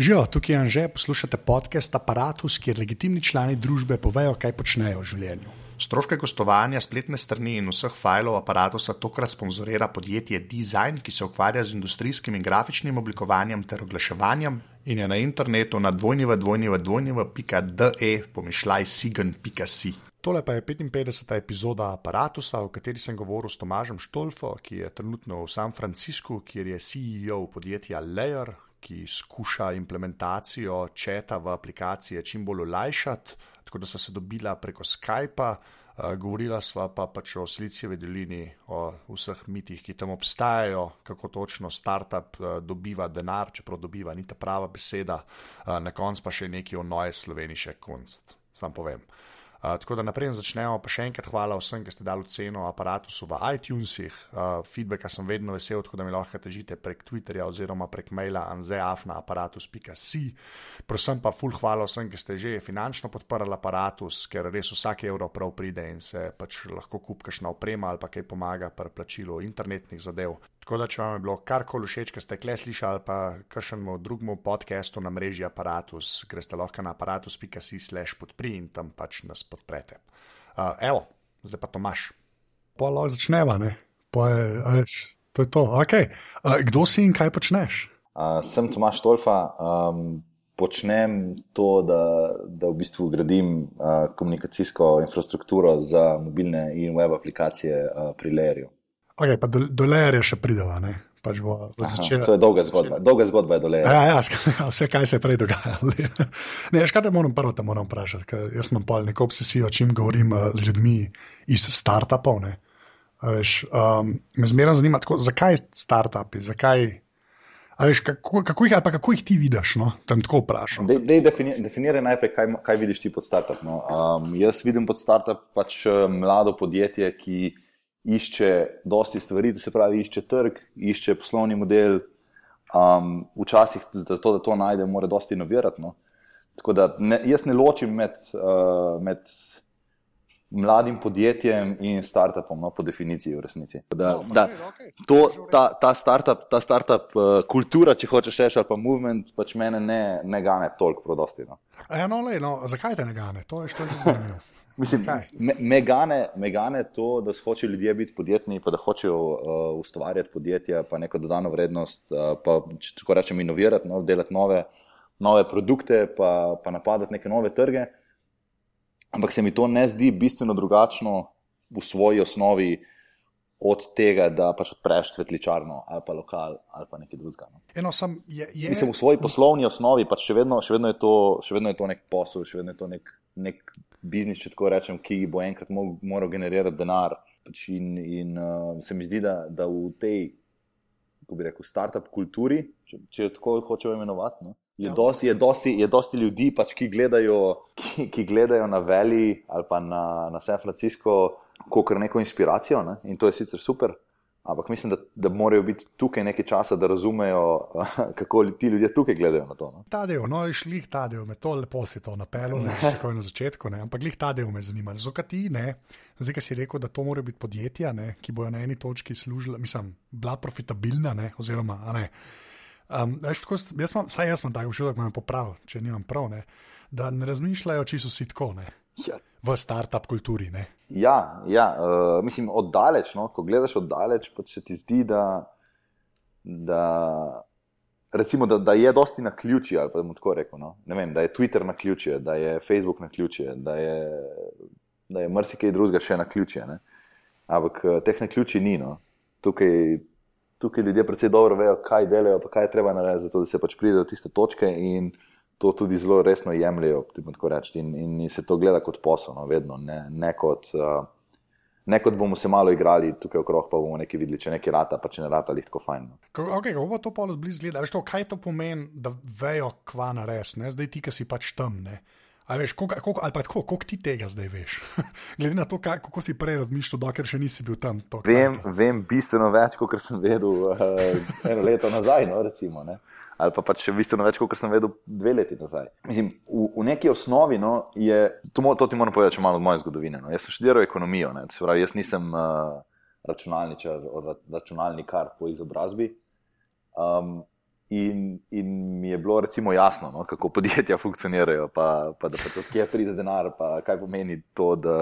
Živijo, tukaj je Anže, poslušate podcast Apparatus, kjer legitimni člani družbe povejo, kaj počnejo v življenju. Stroške gostovanja, spletne strani in vseh filev aparata tokrat sponzorira podjetje Design, ki se ukvarja z industrijskim in grafičnim oblikovanjem ter oglaševanjem in je na internetu na dvojnjeva.de pomišljaj sigen.si. Tole pa je 55. epizoda aparata, v kateri sem govoril s Tomažem Štolfo, ki je trenutno v San Franciscu, kjer je CEO podjetja Layer, ki skuša implementacijo četa v aplikacije čim bolj olajšati. Tako da smo se dobila preko Skypa, uh, govorila sva pa pač o Silicijevi dolini, o vseh mitih, ki tam obstajajo, kako točno startup uh, dobiva denar, čeprav dobiva ni ta prava beseda, uh, na koncu pa še nekaj o noje sloveniše kunst. Sam povem. Uh, tako da naprej začnemo, pa še enkrat hvala vsem, ki ste dali ceno aparatu v iTunesih. Uh, feedbacka sem vedno vesel, tako da mi lahko težite prek Twitterja oziroma prek maila anzeafnaaparatus.si. Prosim pa ful hvala vsem, ki ste že finančno podprli aparatus, ker res vsak evro prav pride in se pač lahko kupkaš na oprema ali pa kaj pomaga pri plačilu internetnih zadev. Tako da, če vam je bilo karkoli všeč, kar ste kle slišali, pa kakšnemu drugemu podkastu na mreži Apparatus, greste lahko na aparatus.si/slash podpri in tam pač nas podprete. Uh, evo, zdaj pa Tomaš. Pa lahko začneva, ne? Pa je, veš, to je to. Okay. Uh, kdo si in kaj počneš? Uh, sem Tomaš Tolfa. Um, počnem to, da, da v bistvu gradim uh, komunikacijsko infrastrukturo za mobilne in web aplikacije uh, pri Layerju. Okay, pa do, do lejerja še prideva. Pač bo, bo Aha, začela, to je dolga zgodba. Začela. Dolga zgodba je do lejerja. Ja, ja, vse, kaj se je prej dogajalo. ne, škaj te moram prvo te moram vprašati, ker jaz imam pol neko obsesijo, čim govorim uh, z ljudmi iz startupov. Veš, um, me zmeraj zanima, tako, zakaj startupi, zakaj. Veš, kako, kako, jih, kako jih ti vidiš? No? Tam tako vprašam. Dej, dej defini, definiraj najprej, kaj, kaj vidiš ti pod startup. No? Um, jaz vidim pod startup pač uh, mlado podjetje, ki išče dosti stvari, to se pravi, išče trg, išče poslovni model. Um, včasih, za to, da to najde, mora dosti inovirati. No? Tako da ne, jaz ne ločim med, uh, med mladim podjetjem in startupom, no, po definiciji, v resnici. Da, no, da, to, ta, ta startup, ta startup uh, kultura, če hočeš reči, ali pa movement, pač mene ne, ne gane toliko prodosti. No. Ja, no, le, no, zakaj te ne gane? To je že zanimivo. Mislim, me, me, gane, me gane to, da hočejo ljudje biti podjetni, pa da hočejo uh, ustvarjati podjetja, pa neko dodano vrednost, uh, pa če tako rečem, inovirati, no, delati nove, nove produkte, pa, pa napadati neke nove trge. Ampak se mi to ne zdi bistveno drugačno v svoji osnovi od tega, da pač odpreš svetličarno ali pa lokal ali pa nekaj drugega. No. Eno, sem, je, je... Mislim, v svoji poslovni osnovi pač še, vedno, še, vedno to, še vedno je to nek posel, še vedno je to nek, nek biznis, če tako rečem, ki bo enkrat moral generirati denar. Pač in, in uh, se mi zdi, da, da v tej, kako bi rekel, start-up kulturi, če, če jo tako hočemo imenovati. No? Je, ja. dosti, je, dosti, je dosti ljudi, pač, ki, gledajo, ki, ki gledajo na Veli ali pa na, na San Francisco, kot neko inspiracijo ne? in to je sicer super. Ampak mislim, da, da morajo biti tukaj nekaj časa, da razumejo, kako ti ljudje tukaj gledajo na to. No? Ta del, no, šli ta del, me to lepo si to napeljal, ne že tako na začetku, ne? ampak glih ta del me zanima. Zakaj ti ne? Zdaj, ki si rekel, da to morajo biti podjetja, ne? ki bojo na eni točki služila, mislim, bila profitabilna, ne? oziroma ne. Um, veš, tako, jaz imam, saj jaz imam tako občutek, da me popravi, če nimam prav, ne? da ne razmišljajo, če so si tako. Ja. V start-up kulturi. Ne? Ja, ja uh, mislim, oddaleč. No? Ko gledaš oddaleč, pa se ti zdi, da, da, recimo, da, da je dosti na ključi. Rekel, no? vem, da je Twitter na ključi, da je Facebook na ključi, da je, da je marsikaj drugega še na ključi. Ampak eh, teh na ključi ni. No? Tukaj, tukaj ljudje predvsej dobro vejo, kaj delajo, pa kaj je treba narediti, zato, da se pač pride do tiste točke. In, to tudi zelo resno jemljajo, tako reči, in, in se to gleda kot posel, no, vedno, ne, ne, kot, uh, ne kot bomo se malo igrali tukaj okrog, pa bomo nekaj videli, če nekaj rata, pa če ne rata, lahko fajn. No. Kako okay, bo to polo blizu gleda? To, kaj to pomeni, da vejo, kva na res, ne? zdaj ti, ki si pač tam. Ne? Veš, koliko, koliko, ali pa tako, koliko ti tega zdaj veš? Glede na to, kaj, kako si prej razmišljal, dokler še nisi bil tam. Vem, vem bistveno več, kot sem vedel uh, eno leto nazaj. No, recimo, ali pa, pa še bistveno več, kot sem vedel dve leti nazaj. Mislim, v, v neki osnovi no, je to, to ti moram povedati, če malo od moje zgodovine. No. Jaz sem študiral ekonomijo, pravi, jaz nisem uh, računalničar, računalnikar po izobrazbi. Um, In, in mi je bilo recimo jasno, no, kako podjetja funkcionirajo, pa, pa da pa to, kje pride denar, pa kaj pomeni to, da,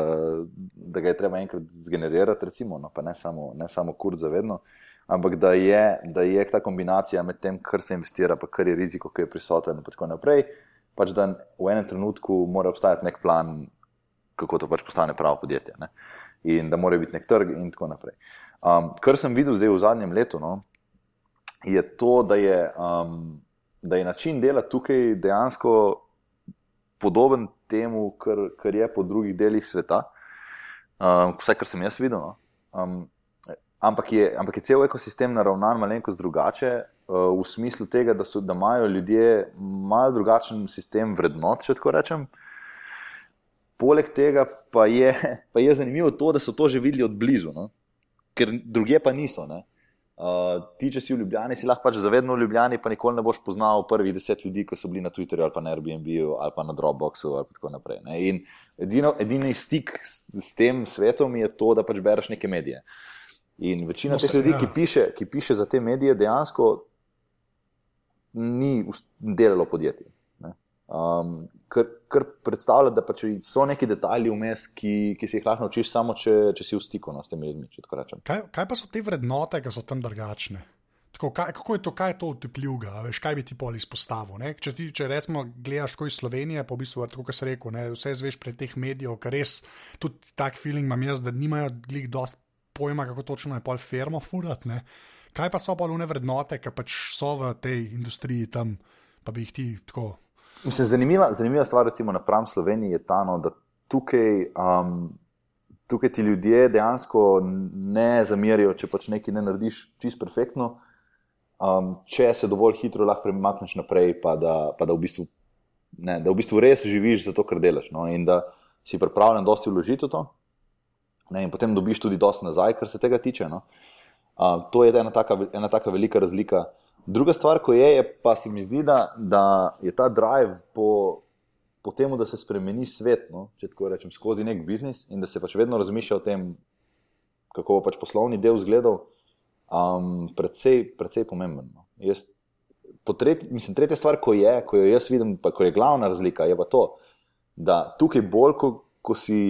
da ga je treba enkrat zgenerirati, recimo, no, pa ne samo, ne samo kur za vedno, ampak da je, da je ta kombinacija med tem, kar se investira, pa kar je riziko, ki je prisoten in tako naprej, pač da v enem trenutku mora obstajati nek plan, kako to pač postane pravo podjetje. Ne. In da mora biti nek trg in tako naprej. Um, kar sem videl zdaj v zadnjem letu, no, je to, da je, um, da je način dela tukaj dejansko podoben temu, kar, kar je po drugih delih sveta, um, vse, kar sem jaz videl. No? Um, ampak, je, ampak je cel ekosistem naravnan malenkost drugače. Uh, v smislu tega, da, so, da imajo ljudje malo drugačen sistem vrednot, če tako rečem. Poleg tega pa je, pa je zanimivo to, da so to že videli od blizu, no? ker druge pa niso. Ne? Uh, ti, če si v Ljubljani, si lahko pač zavedno v Ljubljani, pa nikoli ne boš poznal prvih deset ljudi, ki so bili na Twitterju ali pa na Airbnb-u ali pa na Dropboxu ali tako naprej. Ne? In edino, edini stik s, s tem svetom je to, da pač bereš neke medije. In večina no, teh ljudi, ja. ki, piše, ki piše za te medije, dejansko ni delalo podjetij. Um, kar, kar predstavlja, da pač so neki detajli vmes, ki, ki si jih lahko naučiš, samo če, če si v stiku no, s temi ljudmi. Kaj, kaj pa so te vrednote, ki so tam drugačne? Tako, kaj, kako je to, kaj je to utepljivega, veš, kaj bi ti pol izpostavil? Ne? Če ti, če recimo gledaš kot iz Slovenije, pa v bistvu, kot se reče, vse zveš pred teh medijev, kar res tudi tak feeling imam jaz, da nimajo glih dost pojma, kako točno je pol firmo furat. Ne? Kaj pa so pol une vrednote, ki pač so v tej industriji tam, pa bi jih ti tako Mislim, zanimiva, zanimiva stvar, recimo na pravem Sloveniji, je ta, no, da tukaj, um, tukaj ti ljudje dejansko ne zamerijo, če pač nekaj ne narediš čisto perfektno, um, če se dovolj hitro lahko premakneš naprej, pa da, pa da, v bistvu, ne, da v bistvu res živiš za to, kar delaš. No, in da si pripravljen dosti vložiti v to, ne, in potem dobiš tudi dosti nazaj, kar se tega tiče. No. Uh, to je ena taka, ena taka velika razlika. Druga stvar, ko je, je pa se mi zdi, da, da je ta drive po, po tem, da se spremeni svet, no, če tako rečem, skozi nek biznis in da se pač vedno razmišlja o tem, kako bo pač poslovni del izgledal, um, predvsej, predvsej pomemben. No. Jaz, tretji, mislim, tretja stvar, ko je, ko jo jaz vidim, pa ko je glavna razlika, je pa to, da tukaj bolj, ko, ko si.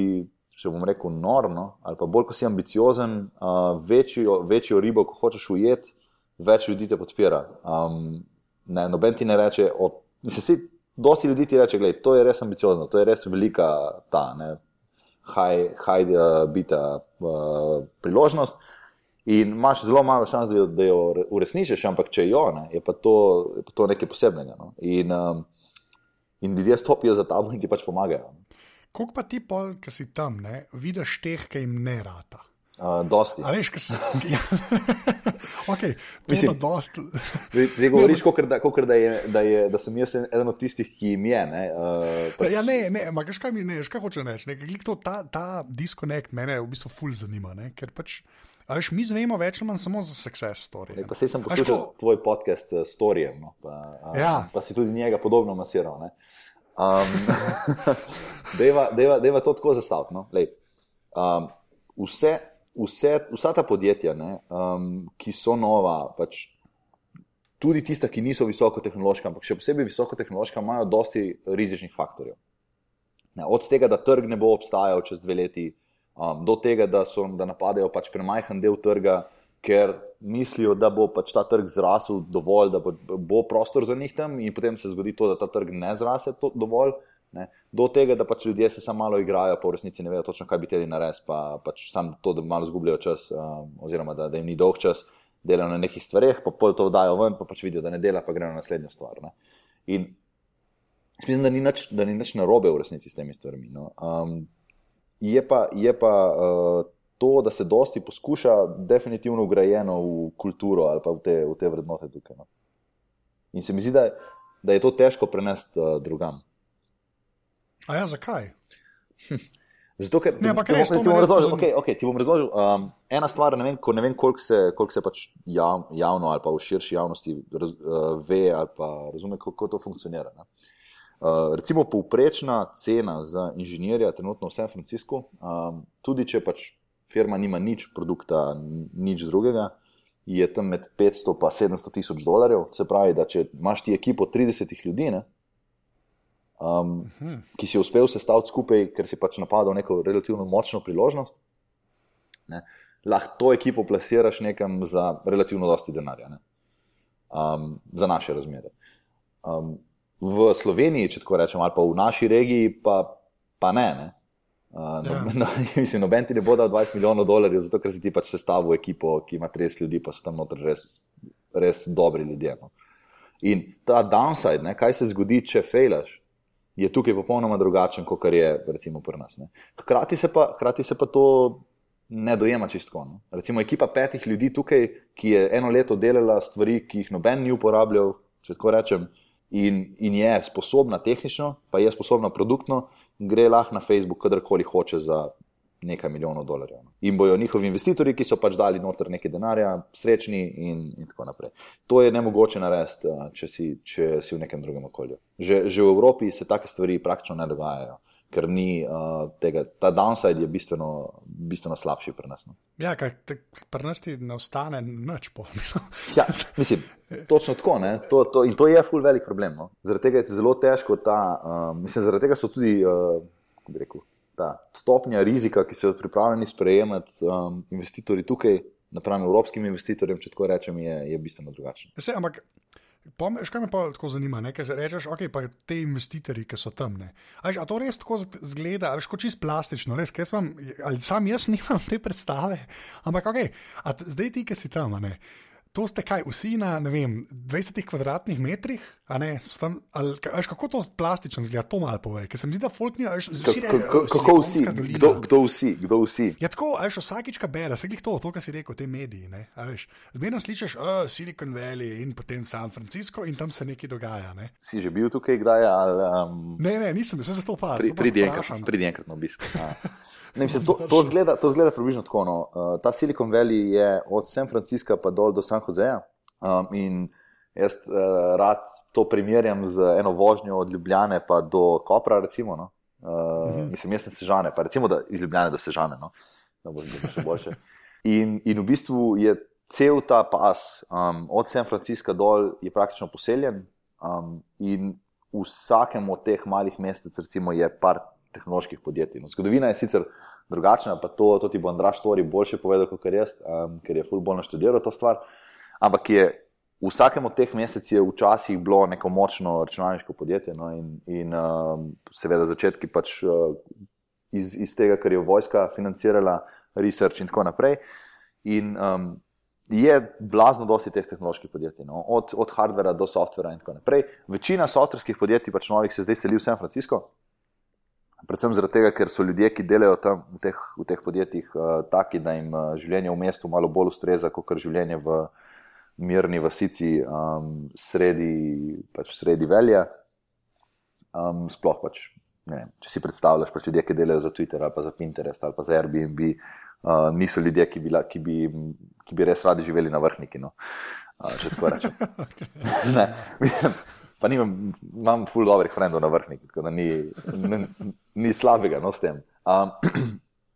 Če bom rekel, norno, ali pa bolj, ko si ambiciozen, uh, večjo, večjo ribo, ko hočeš ujeti, več ljudi te podpira. Um, ne, noben ti ne reče, mislim, si, dosti ljudi ti reče, da je res ambiciozno, to je res velika ta, high, high uh, bita uh, priložnost. In imaš zelo malo šans, da jo, da jo uresničiš, ampak če jo, ne, je, pa to, je pa to nekaj posebnega. No? In, um, in ljudje stopijo za tabo in ti pač pomagajo. Kako pa ti, pol, ki si tam, ne, vidiš teh, ki jim ne rata? Uh, dosti. A veš, kaj se ja. okay, Mislim, dost... Zdaj govoriš, kot da, da, da, da sem jaz eden od tistih, ki jim je. Ne, uh, pač... Ja, ne, ne, ampak kaj mi ne, kaj hoče reči. Ta, ta disconnect mene v bistvu ful zanima. Ne, ker pač, a veš, mi zvemo več ali manj samo za success story. Ne, pa sem poslušal ko... tvoj podcast s uh, Storijem, no, pa, ja. pa si tudi njega podobno masiral. Um, deva, deva, deva to tako zastaviti. No? Um, vse vse, vsa ta podjetja, ne, um, ki so nova, pač tudi tista, ki niso visokotehnološka, ampak še posebej visokotehnološka, imajo dosti rizičnih faktorjev. Ne, od tega, da trg ne bo obstajal čez dve leti, um, do tega, da, so, da napadajo pač premajhen del trga, ker mislijo, da bo pač ta trg zrasel dovolj, da bo, bo prostor za njih tam, in potem se zgodi to, da ta trg ne zrase dovolj. Ne, do tega, da pač ljudje se samo malo igrajo, pa v resnici ne vejo točno, kaj bi teli narediti, pa pač samo to, da malo zgubljajo čas, um, oziroma da, da jim ni dolg čas, delajo na nekih stvareh, pa pol to dajo ven, pa pač vidijo, da ne dela, pa grejo na naslednjo stvar. Ne. In mislim, da ni nič, da ni nič narobe v resnici s temi stvarmi. No. Um, je pa, je pa uh, to, da se dosti poskuša, definitivno ugrajeno v kulturo ali pa v te, v te vrednote tukaj. No. In se mi zdi, da, da je to težko prenesti uh, drugam. A ja, zakaj? Zato, ker ne, ti, ti, ti bom razložil. Okay, okay, ti bom razložil um, ena stvar, ne vem, ne vem koliko se, koliko se pač jav, javno ali pa v širši javnosti raz, uh, ve ali pa razume, kako to funkcionira. Uh, recimo, povprečna cena za inženirja trenutno v San Franciscu, um, tudi če pač firma nima nič produkta, nič drugega, je tam med 500 in 700 tisoč dolarjev. Se pravi, da če imaš ti ekipo 30 ljudi, ne, um, ki si uspel sestaviti skupaj, ker si pač napadal neko relativno močno priložnost, ne, lahko to ekipo plasiraš nekam za relativno dosti denarja, ne, um, za naše razmere. Um, v Sloveniji, če tako rečem, ali pa v naši regiji, pa, pa ne. ne. Uh, no, ja. no, mislim, noben ti ne bo dal 20 milijonov dolarjev, zato ker si ti pač sestavil ekipo, ki ima 30 ljudi, pa so tam noter res, res dobri ljudje. No. In ta downside, ne, kaj se zgodi, če fejlaš, je tukaj popolnoma drugačen, kot je recimo pri nas. Hkrati se, pa, hkrati se pa to ne dojema čistko. Ne. Recimo ekipa petih ljudi tukaj, ki je eno leto delala stvari, ki jih noben ni uporabljal, če tako rečem, in, in je sposobna tehnično, pa je sposobna produktno, gre lahko na Facebook, kadarkoli hoče za nekaj milijonov dolarjev. No. In bojo njihovi investitorji, ki so pač dali noter nekaj denarja, srečni in, in tako naprej. To je nemogoče narediti, če, če si v nekem drugem okolju. Že, že v Evropi se take stvari praktično ne dogajajo. Ker ni uh, tega, ta downside je bistveno, bistveno slabši pri nas. No. Ja, kaj pri nas ti ne ostane noč po. ja, mislim, točno tako. To, to, in to je full velik problem. No. Zaradi tega je zelo težko ta, uh, mislim, zaradi tega so tudi, uh, kako bi rekel, ta stopnja rizika, ki so jo pripravljeni sprejemati um, investitorji tukaj, napram evropskim investitorjem, če tako rečem, je, je bistveno drugačen. Se, ampak, pomeš, kaj me pa tako zanima, ne? kaj rečeš, ok, pa te investitorji, ki so tam. A to res tako zgleda, veš, kot čist plastično, res, sem, ali sam jaz nimam te predstave, ampak ok, zdaj ti, ki si tam, ne. To ste kaj, vsi na vem, 20 kvadratnih metrih, tam, ali, ali, kako to plastično zgleda, to malo pove. Ker se mi zdi, da folk ni več vsi. Kako vsi? Kdo, kdo vsi? Kdo vsi? Ja, tako, veš, vsakič, kaj bereš, vse to, to, kar si rekel, te mediji. Zmerno slišiš oh, Silicon Valley in potem San Francisco in tam se nekaj dogaja. Ne? Si že bil tukaj kdaj? Ali, um... Ne, ne, nisem, vse za to pa. Pridi enkrat na obisk. Ne, mislim, to, to, zgleda, to zgleda približno tako. No. Uh, ta Silicon Valley je od San Francisca pa dol do San Joseja. Um, in jaz uh, rad to primerjam z eno vožnjo od Ljubljane pa do Kopra. Recimo, no. uh, mhm. Mislim, jaz sem sežane, pa recimo da iz Ljubljane do sežane. No. Da bo še boljše. In, in v bistvu je cel ta pas um, od San Francisca dol je praktično poseljen. Um, in v vsakem od teh malih mestec, recimo, je par tehnoloških podjetij. No, zgodovina je sicer drugačna, pa to, to ti bo Andraš Tori boljše povedal kot jaz, um, ker je fulbolno študiral to stvar. Ampak je v vsakem od teh mesecev včasih bilo neko močno računalniško podjetje no, in, in um, seveda začetki pač uh, iz, iz tega, kar je vojska financirala, research in tako naprej. In, um, Je blazno dosti teh tehnoloških podjetij, no? od, od hardvera do softvera in tako naprej. Večina softverskih podjetij, pač novih, se zdaj seli v San Francisco, Predvsem zato, ker so ljudje, ki delajo tam v teh, v teh podjetjih, uh, taki, da jim uh, življenje v mestu malo bolj ustreza, kot življenje v mirni vasici, um, sredi, pač sredi velja. Um, sploh pač, vem, če si predstavljaš, pač ljudje, ki delajo za Twitter ali pa za Pinterest ali pa za Airbnb, uh, niso ljudje, ki bi, ki, bi, ki bi res radi živeli na vrhniki. No. Uh, če tako rečem. pa nimam, imam ful dobrih frendov na vrhni, tako da ni, ni, ni slabega no, s tem. Um,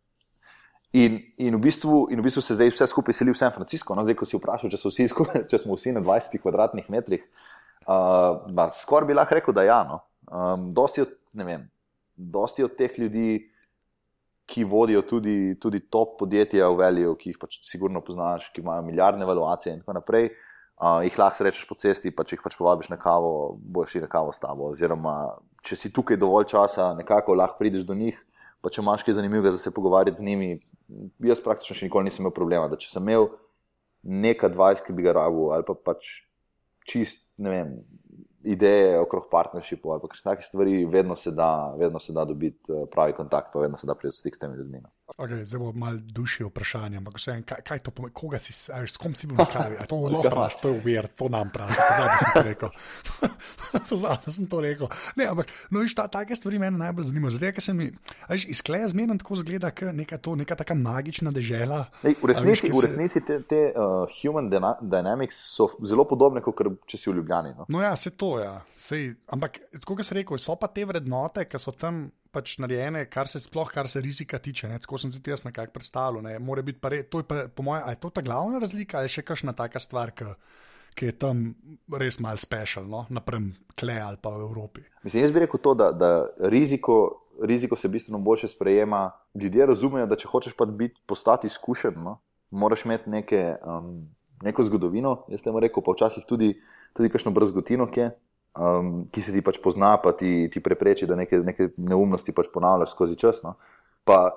in, in, v bistvu, in v bistvu se zdaj vse skupaj seli v San Francisco. No, zdaj, ko si vprašal, če, vsi skupaj, če smo vsi na 20 kvadratnih metrih, uh, skoraj bi lahko rekel, da ja. No. Um, dosti, od, vem, dosti od teh ljudi. Ki vodijo tudi, tudi top podjetja v Veliju, ki jih pač sigurno poznaš, ki imajo milijardne valuacije, in tako naprej. Uh, uh, jih lahko srečaš po cesti, pa če jih pač povabiš na kavo, boš šli na kavo s tabo. Oziroma, če si tukaj dovolj časa, nekako lahko prideš do njih, pa če imaš kaj zanimivega za se pogovarjati z njimi. Jaz praktično še nikoli nisem imel problema, da če sem imel nekaj 20, ki bi ga rabil, ali pa pač čist, ne vem, ideje okrog partnershipu ali kakšne take stvari, vedno se da, vedno se da dobiti eh, pravi kontakt, pa vedno se da priti v stik s temi ljudmi. No. Okay, zdaj bo malo duši vprašanje, ampak vse, kaj, kaj to pomeni, koga si, s kom si bil na kavi? To je vprašanje, to je uver, to nam pravi, zadnji sem to rekel. zadnji sem to rekel. Ne, ampak, no, viš, ta, take stvari me najbolj zanimajo. Zdaj, ker se mi, viš, izkleja zmerno tako zgleda, kot neka, neka taka magična dežela. Ej, v resnici, viš, v resnici se... te, te uh, human dynamics so zelo podobne, kot če si v Ljubljani. No, no ja, se to ja. Sej, ampak, kot sem rekel, so pa te vrednote, ki so tam pač narejene, kar se sploh, kar se rizika tiče. Ne? Tako sem tudi jaz nekako predstavljal. Ne? Re, to je pa, po mojem, je to ta glavna razlika ali še kakšna taka stvar, ki je tam res mal special, no? naprem kle ali pa v Evropi. Mislim, jaz bi rekel to, da, da riziko, riziko se bistveno boljše sprejema. Ljudje razumejo, da če hočeš biti, postati izkušen, no? moraš imeti neke, um, neko zgodovino. Jaz temu rekel, pa včasih tudi, tudi kakšno brzgotino, ki je um, ki se ti pač pozna, pa ti, ti prepreči, da neke, neke neumnosti pač ponavljaš skozi čas. No. Pa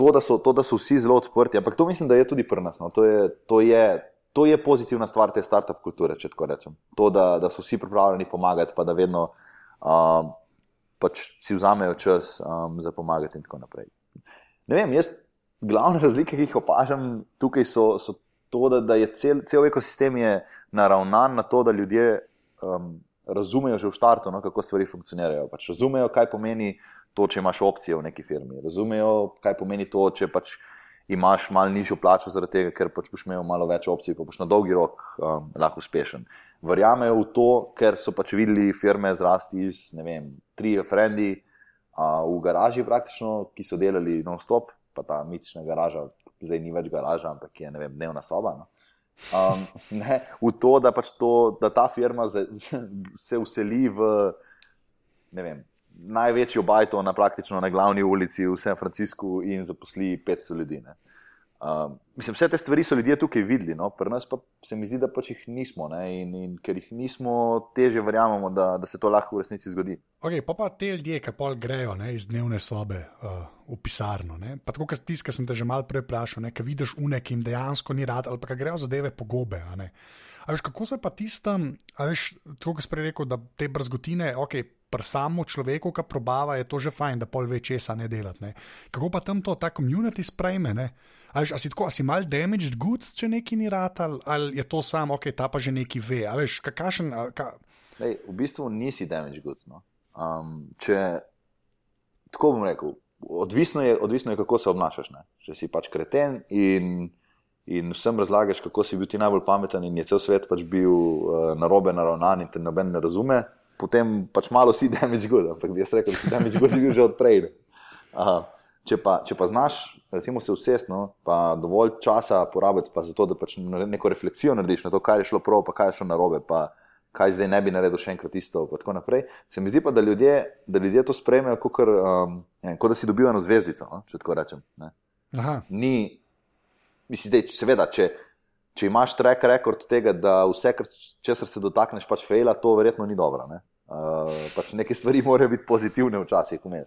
to da, so, to, da so vsi zelo odprti, ampak to mislim, da je tudi pri nas. No. To, je, to, je, to je pozitivna stvar te start-up kulture, če tako rečem. To, da, da so vsi pripravljeni pomagati, pa da vedno um, pač si vzamejo čas um, za pomagati in tako naprej. Ne vem, jaz glavne razlike, ki jih opažam tukaj, so, so to, da, da je cel, cel ekosistem je naravnan na to, da ljudje um, razumejo že v startu, no, kako stvari funkcionirajo. Pač razumejo, kaj pomeni to, če imaš opcije v neki firmi. Razumejo, kaj pomeni to, če pač imaš malo nižjo plačo, zaradi tega, ker pač boš imel malo več opcij, pa boš na dolgi rok um, lahko uspešen. Verjamejo v to, ker so pač videli firme zrasti iz, ne vem, tri frendi uh, v garaži praktično, ki so delali non-stop, pa ta mitična garaža, zdaj ni več garaža, ampak je, ne vem, dnevna soba. No. Um, ne, v to, da, pač to, da ta firma z, z, se useli v vem, največjo bajto na praktično na glavni ulici v San Franciscu in zaposli 500 ljudi. Ne. Um, mislim, vse te stvari so ljudje tukaj videli, no? pri nas pa se mi zdi, da pač jih nismo. In, in ker jih nismo, teže verjamemo, da, da se to lahko v resnici zgodi. Okay, pa pa te ljudje, ki pol grejo ne, iz dnevne sobe uh, v pisarno. Ne? Pa tako, kot ki sem te že malo prej vprašal, ki vidiš unek in dejansko ni rad, ali pa grejo zadeve po gobe. Veš, kako se pa tistem, tako kot si prej rekel, da te brzgotine, ok. Pri samem človeku, ki probava, je to že fajn, da pol ve česa ne delati. Ne. Kako pa tam to, ta komunity sprejme? Ali si tako, ali si mal damaged goods, če neki ni rad, ali, je to samo, ok, ta pa že neki ve. Veš, kakašen, ka... Lej, v bistvu nisi damaged goods. No. Um, če, tako bom rekel, odvisno je, odvisno je kako se obnašaš. Ne. Če si pač kreten in, in vsem razlagaš, kako si bil ti najbolj pameten in je cel svet pač bil uh, narobe naravnan in te noben ne razume, potem pač malo si damaged goods. Ampak bi jaz rekel, da si damaged goods bil že odprej. Če pa, če pa znaš recimo se usestno, pa dovolj časa porabiti za to, da pač neko refleksijo narediš na to, kaj je šlo prav, pa kaj je šlo narobe, pa kaj zdaj ne bi naredil še enkrat isto. Tako naprej. Se mi zdi pa, da ljudje, da ljudje to sprejmejo, kot um, da si dobijo eno zvezdico, no? če tako rečem. Ni, mislim, dej, seveda, če, če imaš track record tega, da vse, česar se dotakneš, pač fejla, to verjetno ni dobro. Ne? Uh, pač neke stvari morajo biti pozitivne včasih, vmes.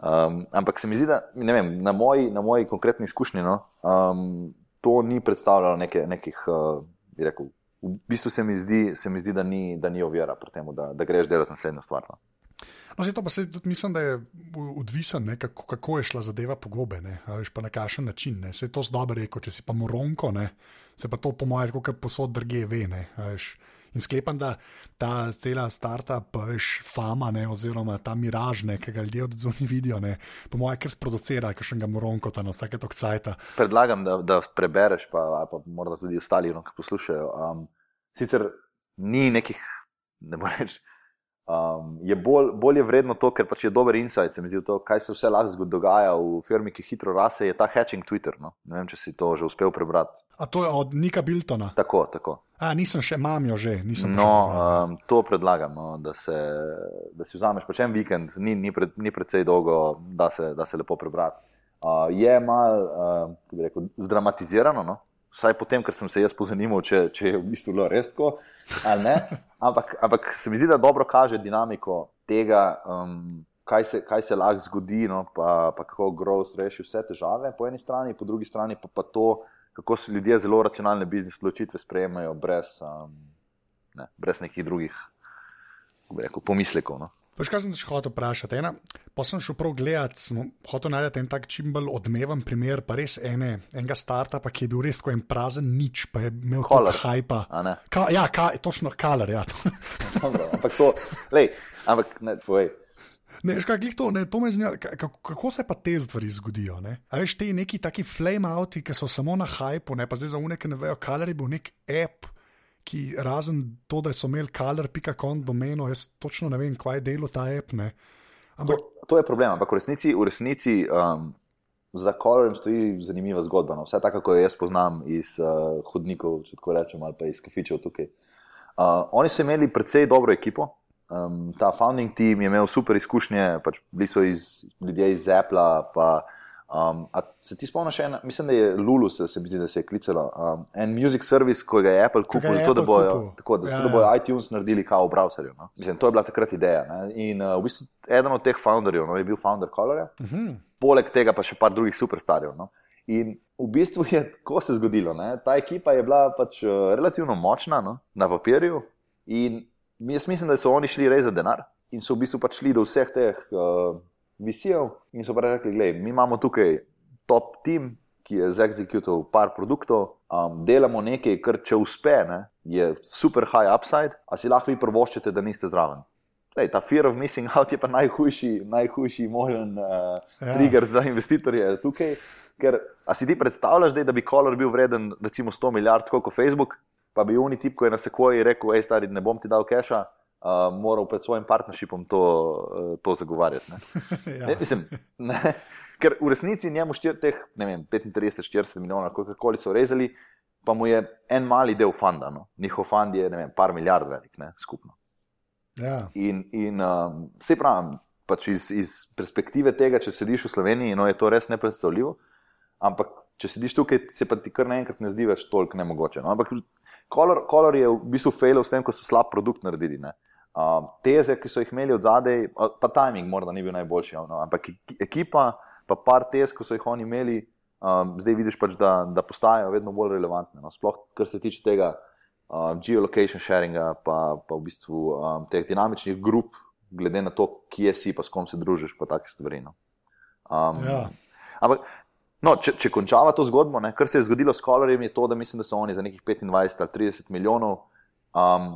Um, ampak se mi zdi, da vem, na, moji, na moji konkretni izkušnji no, um, to ni predstavljalo neke, nekih, uh, bi rekel, v bistvu se mi zdi, se mi zdi da, ni, da ni ovira pri tem, da, da greš delati naslednjo stvar. No. No, to pa se tudi mislim, da je odvisen, ne, kako, kako je šla zadeva po gobe, ne, veš, pa na kakšen način. Ne. Se je to zdobe rekel, če si pa moronko, ne, se pa to po mojem, kot posod drge, ve. Ne, veš, In sklepam, da ta cela startup, veš, fama, ne, oziroma ta miraž, ne, ki ga ljudje od zunaj vidijo, ne, po mojem, ker sproducira, ki še ga moronko ta na vsake tok cajta. Predlagam, da, da prebereš, pa, pa morda tudi ostali, no, ki poslušajo. Um, sicer ni nekih, ne moreš. Um, je bolj, bolj je vredno to, ker pač je dober insight, se mi zdi, to, kaj se vse lahko dogaja v firmi, ki hitro rase, je ta hatching Twitter. No? Ne vem, če si to že uspel prebrati. A to je od Nika Biltona. Tako, tako. A, nisem še, imam jo že. No, še um, to predlagam, no, da, se, da si vzameš pač en vikend, ni, ni, pred, ni predvsej dolgo, da se, da se lepo prebrati. Uh, je malo, uh, rekel, zdramatizirano. No? vsaj potem, ker sem se jaz pozanimal, če, če je v bistvu bilo res tako ali ne. Ampak, ampak se mi zdi, da dobro kaže dinamiko tega, um, kaj, se, kaj se lahko zgodi, no, pa, pa kako grozno reši vse težave po eni strani, po drugi strani pa, pa to, kako se ljudje zelo racionalne biznis odločitve sprejemajo brez, um, ne, brez nekih drugih rekel, pomislekov. No. Veš, kaj sem še hotel vprašati? Ena, pa sem šel prav gledat, sem hotel najti en tak čim bolj odmeven primer, pa res ene, enega startupa, ki je bil res kot en prazen nič, pa je imel toliko hajpa. Ka, ja, ka, točno kaler, ja. Dobro, ampak to, lej, ampak ne, tvoj. Ne, škaj, to, ne, to zanima, kako, kako se pa te stvari zgodijo? Ne? A veš, te neki taki flame outi, ki so samo na hajpu, ne pa zdaj za unike ne vejo, kaler je bil nek app ki razen to, da so imeli color.com domeno, jaz točno ne vem, kaj je delo ta app. Ne. Ampak, to, to je problem, ampak v resnici, v resnici um, za kolorjem stoji zanimiva zgodba. No. Vse tako, kot jaz poznam iz uh, hodnikov, če tako rečem, ali pa iz kafičev tukaj. Uh, oni so imeli precej dobro ekipo. Um, ta founding team je imel super izkušnje, pač bili so iz, ljudje iz Apple. Pa, um, se ti spomniš, ena, mislim, da je Lulu, se, se zdi, da se je klicalo. Um, en music service, ko ga je Apple kupil, zato da bojo, tako, da, ja, da bojo ja. iTunes naredili kao v browserju. No? Mislim, to je bila takrat ideja. Ne? In uh, v bistvu eden od teh founderjev no, je bil founder Colorja. Uh mhm. -huh. Poleg tega pa še par drugih superstarjev. No? In v bistvu je tako se zgodilo. Ne? Ta ekipa je bila pač uh, relativno močna no? na papirju. In jaz mislim, da so oni šli res za denar in so v bistvu pač šli do vseh teh uh, visijev in so rekli: Glej, mi imamo tukaj top team, ki je zexecutil par produktov, um, delamo nekaj, kar če uspe, ne, je super high upside, a si lahko vi prvoščete, da niste zraven. Lej, ta fear of missing out je pa najhujši, najhujši možen uh, ja. trigger za investitorje tukaj. Ker, si ti predstavljaš, da bi Color bil vreden recimo 100 milijard, kot Facebook, pa bi oni tip, ko je na sekoji rekel, hej, stari, ne bom ti dal keša, uh, moral pred svojim partnershipom to, uh, to zagovarjati. ja. ne, mislim, ne, ker v resnici njemu štir, teh 35-40 milijonov, kako so rezali, pa mu je en mali del fanda. No. Njihov fand je vem, par milijard velik, ne, skupno. Ja. In, in um, se pravi, pač iz, iz perspektive tega, če sediš v Sloveniji, no, je to res nepredstavljivo. Ampak, če sediš tukaj, se pa ti kar naenkrat ne zdi več toliko nemogoče. No? Ampak, Color, Color je v bistvu failal s tem, ko so slab produkt naredili. Uh, teze, ki so jih imeli od zadaj, pa timing morda ni bil najboljši, no? ampak ekipa, pa par tez, ki so jih oni imeli, um, zdaj vidiš pač, da, da postajajo vedno bolj relevantne. No? Sploh, kar se tiče tega uh, geolocation sharinga, pa, pa v bistvu um, teh dinamičnih grup, glede na to, kje si, pa s kom se družiš, pa take stvari. No? Um, ja. Ampak No, če, če končava to zgodbo, ne, kar se je zgodilo s Colorjem, je to, da mislim, da so oni za nekih 25 ali 30 milijonov um,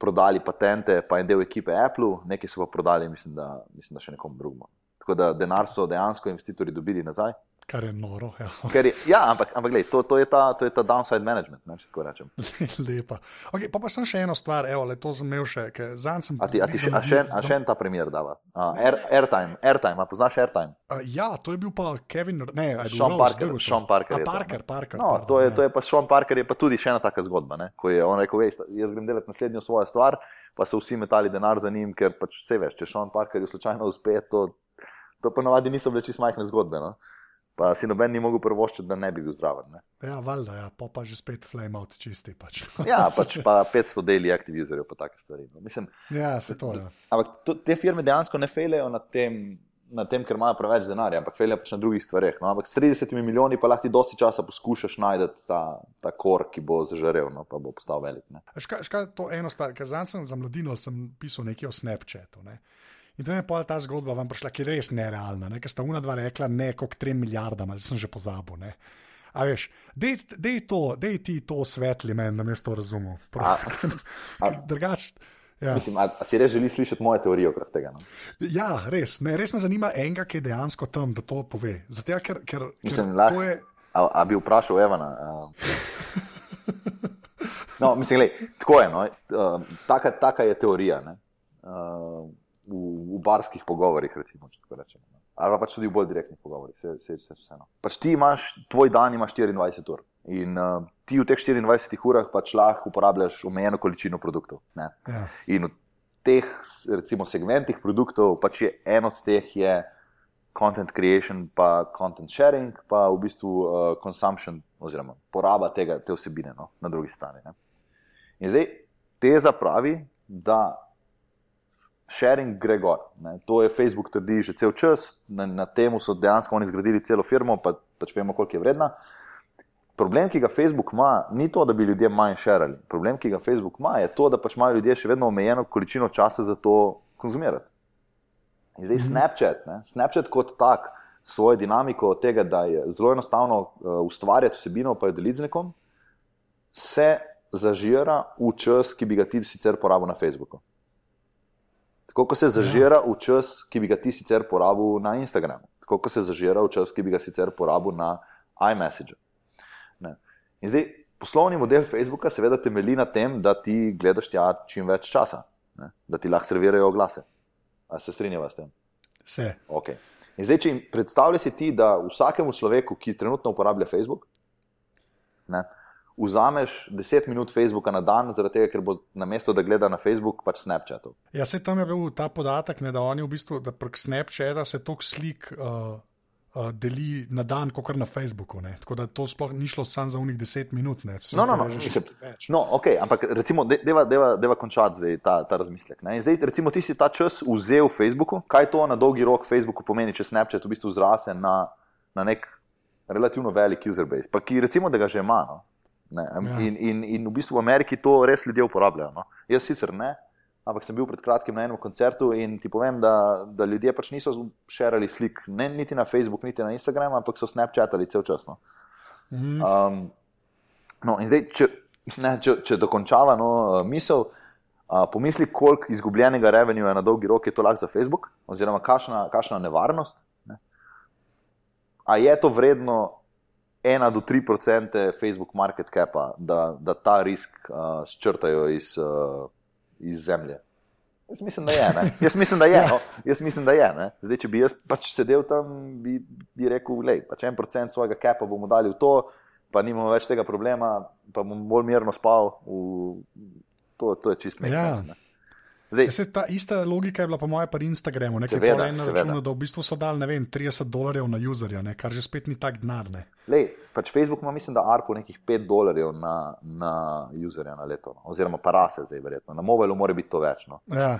prodali patente, pa en del ekipe Apple, nekaj so pa prodali, mislim, da, mislim, da še nekomu drugemu. Tako da denar so dejansko investitorji dobili nazaj. Kar je noro. Ja, je, ja ampak, ampak gled, to, to, je ta, to je ta downside management, ne, če tako rečem. Lepa. Okay, pa pa sem še eno stvar, evo, le, to imel še. Sem, a ti, a ti še, a še, a še en ta primer dava? Uh, air, airtime, airtime, a poznaš airtime? Uh, ja, to je bil pa Kevin, ne, Sean Parker. Sean Parker, a, Parker, Parker, no, pardon, to, je, to je pa Sean Parker, je pa tudi še ena taka zgodba, ne, ko je on rekel, veš, jaz grem delati naslednjo svojo stvar, pa so vsi metali denar za njim, ker pač vse veš, če Sean Parker je slučajno uspel, to, to pa navadi niso bile čisto majhne zgodbe. No? Pa si noben ni mogel prvoščiti, da ne bi bil zraven. Ne? Ja, valjda, ja, pa, pa že spet flame out čisti. Pač. ja, pač pa 500 daily active userjev, pa take stvari. No. Mislim, ja, se to je. Ja. Ampak to, te firme dejansko ne fejlejo na tem. Na tem, ker imajo preveč denarja, ampak fejlja pač na drugih stvareh. No? Ampak s 30 milijoni pa lahko dosti časa poskušaš najti ta, ta kor, ki bo zažarel, no? pa bo postal velik. Škaj, škaj to eno stvar, ker za mladino sem pisal nekaj o Snapchatu. Ne? In to je pa ta zgodba vam prišla, ki je res nerealna, ne? ker sta una dva rekla ne kot 3 milijardama, zdaj sem že pozabil. Ne? A veš, da je to, da je ti to svetli meni, da me to razumem. Drugač. Ja. Mislim, a, a si res želi slišati moje teorije okrog tega? No? Ja, res. Me, res me zanima enega, ki je dejansko tam, da to pove. Zato, ker, ker, mislim, ker lah, je... a, a bi vprašal Evana. no, mislim, lej, tako je. No, taka, taka je teorija. Uh, v, v barskih pogovorih, recimo, če tako rečemo. Ali pa pač tudi v bolj direktnih pogovorih, vse, vse, vse vseeno. Pač ti imaš, tvoj dan ima 24 ur. In uh, ti v teh 24 urah pač lahko uporabljaš omejeno količino produktov. Ja. In v teh recimo, segmentih produktov pač je en od teh je content creation, pa content sharing, pa v bistvu uh, consumption oziroma poraba tega, te vsebine no, na drugi strani. Ne. In zdaj teza pravi, da sharing gre gor. Ne. To je Facebook trdi že cel čas, na, na tem so dejansko oni zgradili celo firmo, pa pač vemo, koliko je vredna. Problem, ki ga Facebook ima, ni to, da bi ljudje manj širili. Problem, ki ga Facebook ima, je to, da pač imajo ljudje še vedno omejeno količino časa za to konzumirati. In zdaj -hmm. Snapchat, ne? Snapchat kot tak, svojo dinamiko tega, da je zelo enostavno uh, ustvarjati vsebino, pa jo deliti z nekom, se zažira v čas, ki bi ga ti sicer porabil na Facebooku. Tako kot se zažira v čas, ki bi ga ti sicer porabil na Instagramu, tako kot se zažira v čas, ki bi ga sicer porabil na iMessage. In zdaj, poslovni model Facebooka seveda temelji na tem, da ti gledaš tja čim več časa, ne? da ti lahko servirajo oglase. A se strinjava s tem? Vse. Okay. In zdaj, če predstavljaj si ti, da vsakemu človeku, ki trenutno uporablja Facebook, ne, vzameš 10 minut Facebooka na dan, zaradi tega, ker bo na mesto, da gleda na Facebook, pač Snapchat. Ja, se tam je bil ta podatek, ne, da oni v bistvu, da prek Snapchata se toliko slik. Uh... Uh, deli na dan, kot na Facebooku. Ne? Tako da to sploh ni šlo samo za unih 10 minut. No, no, no, mislim, no, okay, ampak recimo, deva, deva, deva končati zdaj ta, ta razmislek. Ne? In zdaj, recimo, ti si ta čas vzel v Facebooku. Kaj to na dolgi rok Facebooku pomeni, če Snapchat v bistvu zraste na, na nek relativno velik user base, pa ki recimo, da ga že ima. No? Ja. In, in, in v bistvu v Ameriki to res ljudje uporabljajo. No? Jaz sicer ne, ampak sem bil pred kratkim na enem koncertu in ti povem, da, da ljudje pač niso širili slik, ne, niti na Facebook, niti na Instagram, ampak so Snapchatali cel čas. No. Mhm. Um, no, in zdaj, če, ne, če, če dokončava no, misel, uh, pomisli, koliko izgubljenega revenue je na dolgi rok, je to lahko za Facebook, oziroma kakšna, kakšna nevarnost. Ne. A je to vredno 1 do 3 odstotke Facebook market capa, da, da ta risk uh, ščrtajo iz. Uh, iz zemlje. Jaz mislim, da je. Ne? Jaz mislim, da je. No? Jaz mislim, da je Zdaj, če bi jaz pač sedel tam, bi, bi rekel, da pač en procent svojega kepa bomo dali v to, pa nimamo več tega problema, pa bom bolj mirno spal. V... To, to je čist mehko. Ja. Zdaj, ja, ta ista logika je bila, po mojem, pri Instagramu. Nekaj je bilo računo, da v bistvu so dali vem, 30 dolarjev na userja, ne, kar že spet ni tak denar. Pač Facebook ima, mislim, da arko nekih 5 dolarjev na, na userja na leto, no. oziroma parase zdaj, verjetno. Na mobilu mora biti to več. No. Ja.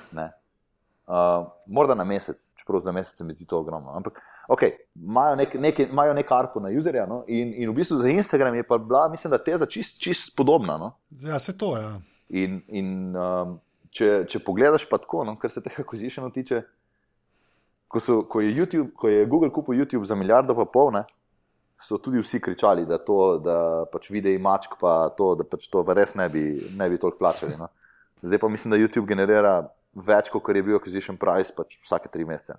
Uh, morda na mesec, čeprav za mesec mi zdi to ogromno. Ampak, okay, imajo nek, nek, nek arko na userja no? in, in v bistvu za Instagram je pa bila, mislim, da teza čist, čist podobna. No? Ja, se to je. Ja. In, in um, če, če pogledaš pa tako, no, kar se tega kozišeno tiče, ko, so, ko, je YouTube, ko je Google kupil YouTube za milijardo pa pol, ne, so tudi vsi kričali, da, to, da pač videi mačk, pa to, da pač to res ne bi, ne bi toliko plačali. No. Zdaj pa mislim, da YouTube generira več, kot je bil acquisition price, pač vsake tri mesece.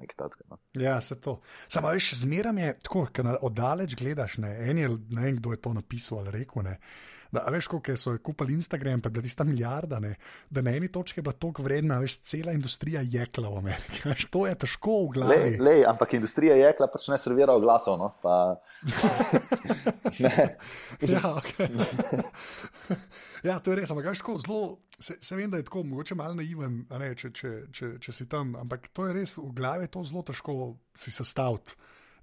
No. Ja, se to. Samo veš, zmeraj je tako, ker oddaleč gledaš, ne, en je, ne vem, kdo je to napisal ali rekel. Ne. Da, veš, koliko so kupili Instagram, pa je bila tista milijarda, ne? da na eni točki je bila tako vredna, veš, cela industrija jekla v Ameriki. Veš, to je težko v glavi. Lej, lej, ampak industrija jekla pač ne servira glasov. No? Pa... ja, okay. ja, to je res, ampak veš, zelo. Se, se vem, da je tako, mogoče malo naiven, ne, če, če, če, če si tam, ampak to je res v glavi, to je zelo težko si sestaviti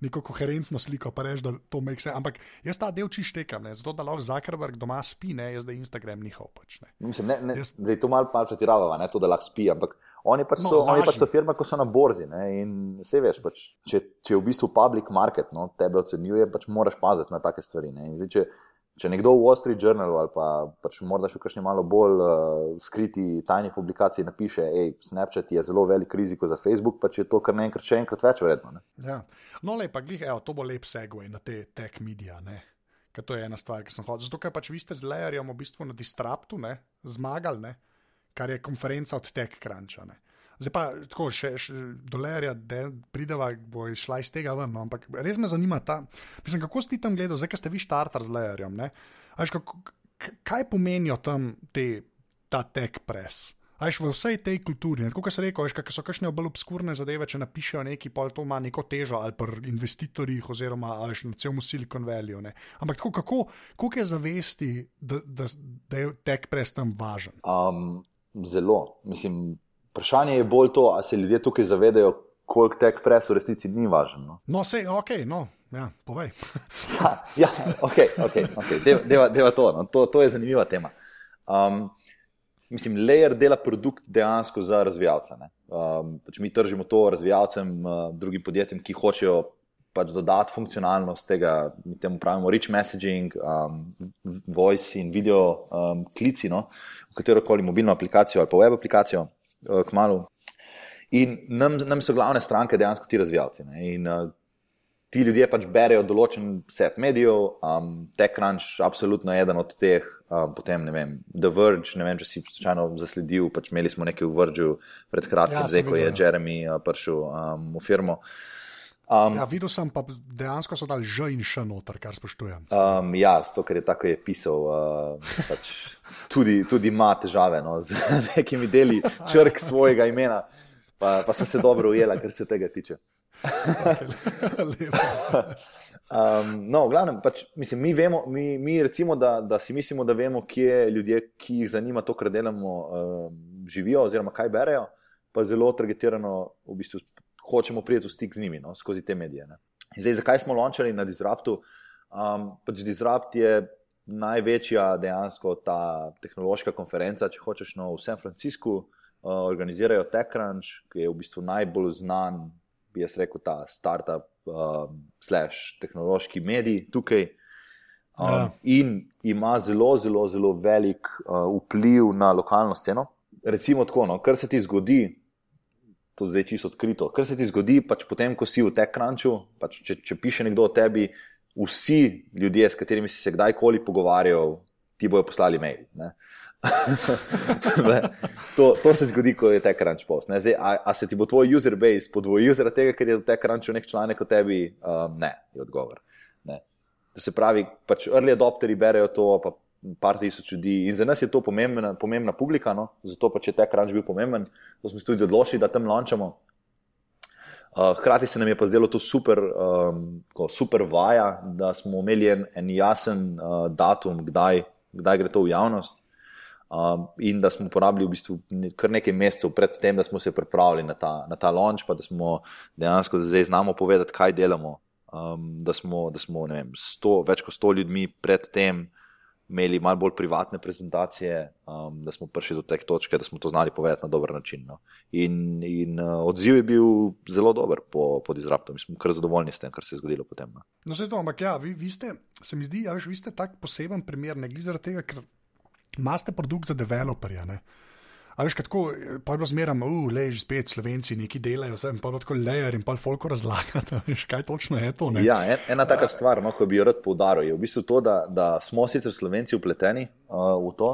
neko koherentno sliko, pa reči, da to make sense. Ampak jaz ta del čištekam, zato da lahko Zuckerberg doma spi, ne jaz da Instagram njihov. Pač, ne. Mislim, ne, ne, jaz... da je to malo mal pretiravava, ne to, da lahko spi. Ampak oni pač so, no, oni pač so firma, ko so na borzi. Ne, in vse veš, pač, če, če je v bistvu public market, no, tebe ocenjuje, pač moraš paziti na take stvari. Zdaj, če nekdo v Wall Street Journalu ali pa pač morda še kakšni malo bolj uh, skriti tajni publikaciji napiše, hej, Snapchat je zelo velik rizik za Facebook, pa če je to kar naenkrat še enkrat več vredno. Ja. No, lepa, glih, evo, to bo lep segway na te tech medije. Ker to je ena stvar, ki sem hodil. Zato, ker pač vi ste z Layerjem v bistvu na Distraptu ne, zmagali, ne, kar je konferenca od TechCruncha. Zdaj pa tako, še, še dolarja, da prideva, bo išla iz tega ven. No, ampak res me zanima ta. Mislim, kako si tam gledal, zdaj, ki ste vi štartar z lejerjem. Kaj pomenijo tam te, ta tech press? Ajš v vsej tej kulturi, kot se reče, kaj so kakšne bolj obskurne zadeve, če napišejo neki, pa to ima neko težo ali pa investitorjih, oziroma ajš na celem Silicon Valley. Ne? Ampak tako, kako, kako je zavesti, da, da, da je tech press tam važen? Um, zelo. Mislim, Vprašanje je bolj to, ali se ljudje tukaj zavedajo, koliko tek pres v resnici ni važno. No, no sej, ok, no. Ja, povej. ja, ja, ok, ok, okay. Deva, deva, deva to, no. to. To je zanimiva tema. Um, mislim, layer dela produkt dejansko za razvijalce. Um, pač mi tržimo to razvijalcem, uh, drugim podjetjem, ki hočejo pač dodati funkcionalnost tega, mi temu pravimo rich messaging, um, voice in video um, klici, no, v katero koli mobilno aplikacijo ali pa web aplikacijo. Eh, k malu. In nam, nam so glavne stranke dejansko ti razvijalci. Ne? In uh, ti ljudje pač berejo določen set medijev, um, TechCrunch, absolutno eden od teh, um, potem ne vem, The Verge, ne vem, če si slučajno zasledil, pač imeli smo nekaj v Vergeu pred kratkim, ja, zdaj ko je ja. Jeremy uh, prišel um, v firmo. Um, ja, videl sem pa dejansko so dali že in še noter, kar spoštujem. Um, ja, to, kar je tako je pisal, uh, pač tudi, tudi ima težave no, z nekimi deli črk svojega imena, pa, pa sem se dobro ujela, kar se tega tiče. um, no, v glavnem, pač, mislim, mi, vemo, mi, mi recimo, da, da si mislimo, da vemo, kje ljudje, ki jih zanima to, kar delamo, uh, živijo oziroma kaj berejo, pa zelo targetirano v bistvu hočemo priti v stik z njimi no, skozi te medije. Ne. Zdaj, zakaj smo launčali na Disruptu? Um, pač Disrupt je največja dejansko ta tehnološka konferenca, če hočeš, no, v San Franciscu. Uh, organizirajo TechCrunch, ki je v bistvu najbolj znan, bi jaz rekel, ta startup, um, slash tehnološki medij tukaj. Um, ja. In ima zelo, zelo, zelo velik uh, vpliv na lokalno sceno. Recimo tako, no, kar se ti zgodi, to zdaj čisto odkrito, kar se ti zgodi, pač potem, ko si v TechCrunchu, pač če, če piše nekdo o tebi, vsi ljudje, s katerimi si se kdajkoli pogovarjal, ti bojo poslali mail. To, to se zgodi, ko je tek crunch post. Zdaj, a, a se ti bo tvoj user base podvojil zaradi tega, ker je v tek crunchu nek članek o tebi? Um, ne, je odgovor. Ne. Se pravi, pač early adopteri berejo to, pa par tisoč ljudi. In za nas je to pomembna, pomembna publika, no? zato pač je tek crunch bil pomemben. To smo se tudi odločili, da tam launčamo. Uh, hkrati se nam je pa zdelo to super, um, super vaja, da smo imeli en, en jasen uh, datum, kdaj, kdaj gre to v javnost. Um, in da smo porabili v bistvu kar nekaj mesecev pred tem, da smo se pripravili na ta, na ta launch, pa da smo dejansko zdaj znamo povedati, kaj delamo. Um, da smo, da smo vem, sto, več kot sto ljudmi pred tem imeli malo bolj privatne prezentacije, um, da smo prišli do te točke, da smo to znali povedati na dober način. No. In, in uh, odziv je bil zelo dober po, po Disruptu. Mi smo kar zadovoljni s tem, kar se je zgodilo potem. No, no to, ampak ja, vi, vi ste, se mi zdi, ja, ste tak poseben primer, ne glede zaradi tega, ker imate produkt za developerje. A veš, kako pa je bilo zmeraj, uh, le že spet slovenci neki delajo, sem pa lahko lejer in pa folko razlagati, veš, kaj točno je to. Ne? Ja, en, ena taka stvar, no, ko bi jo rad poudaril, je v bistvu to, da, da smo sicer slovenci upleteni uh, v to,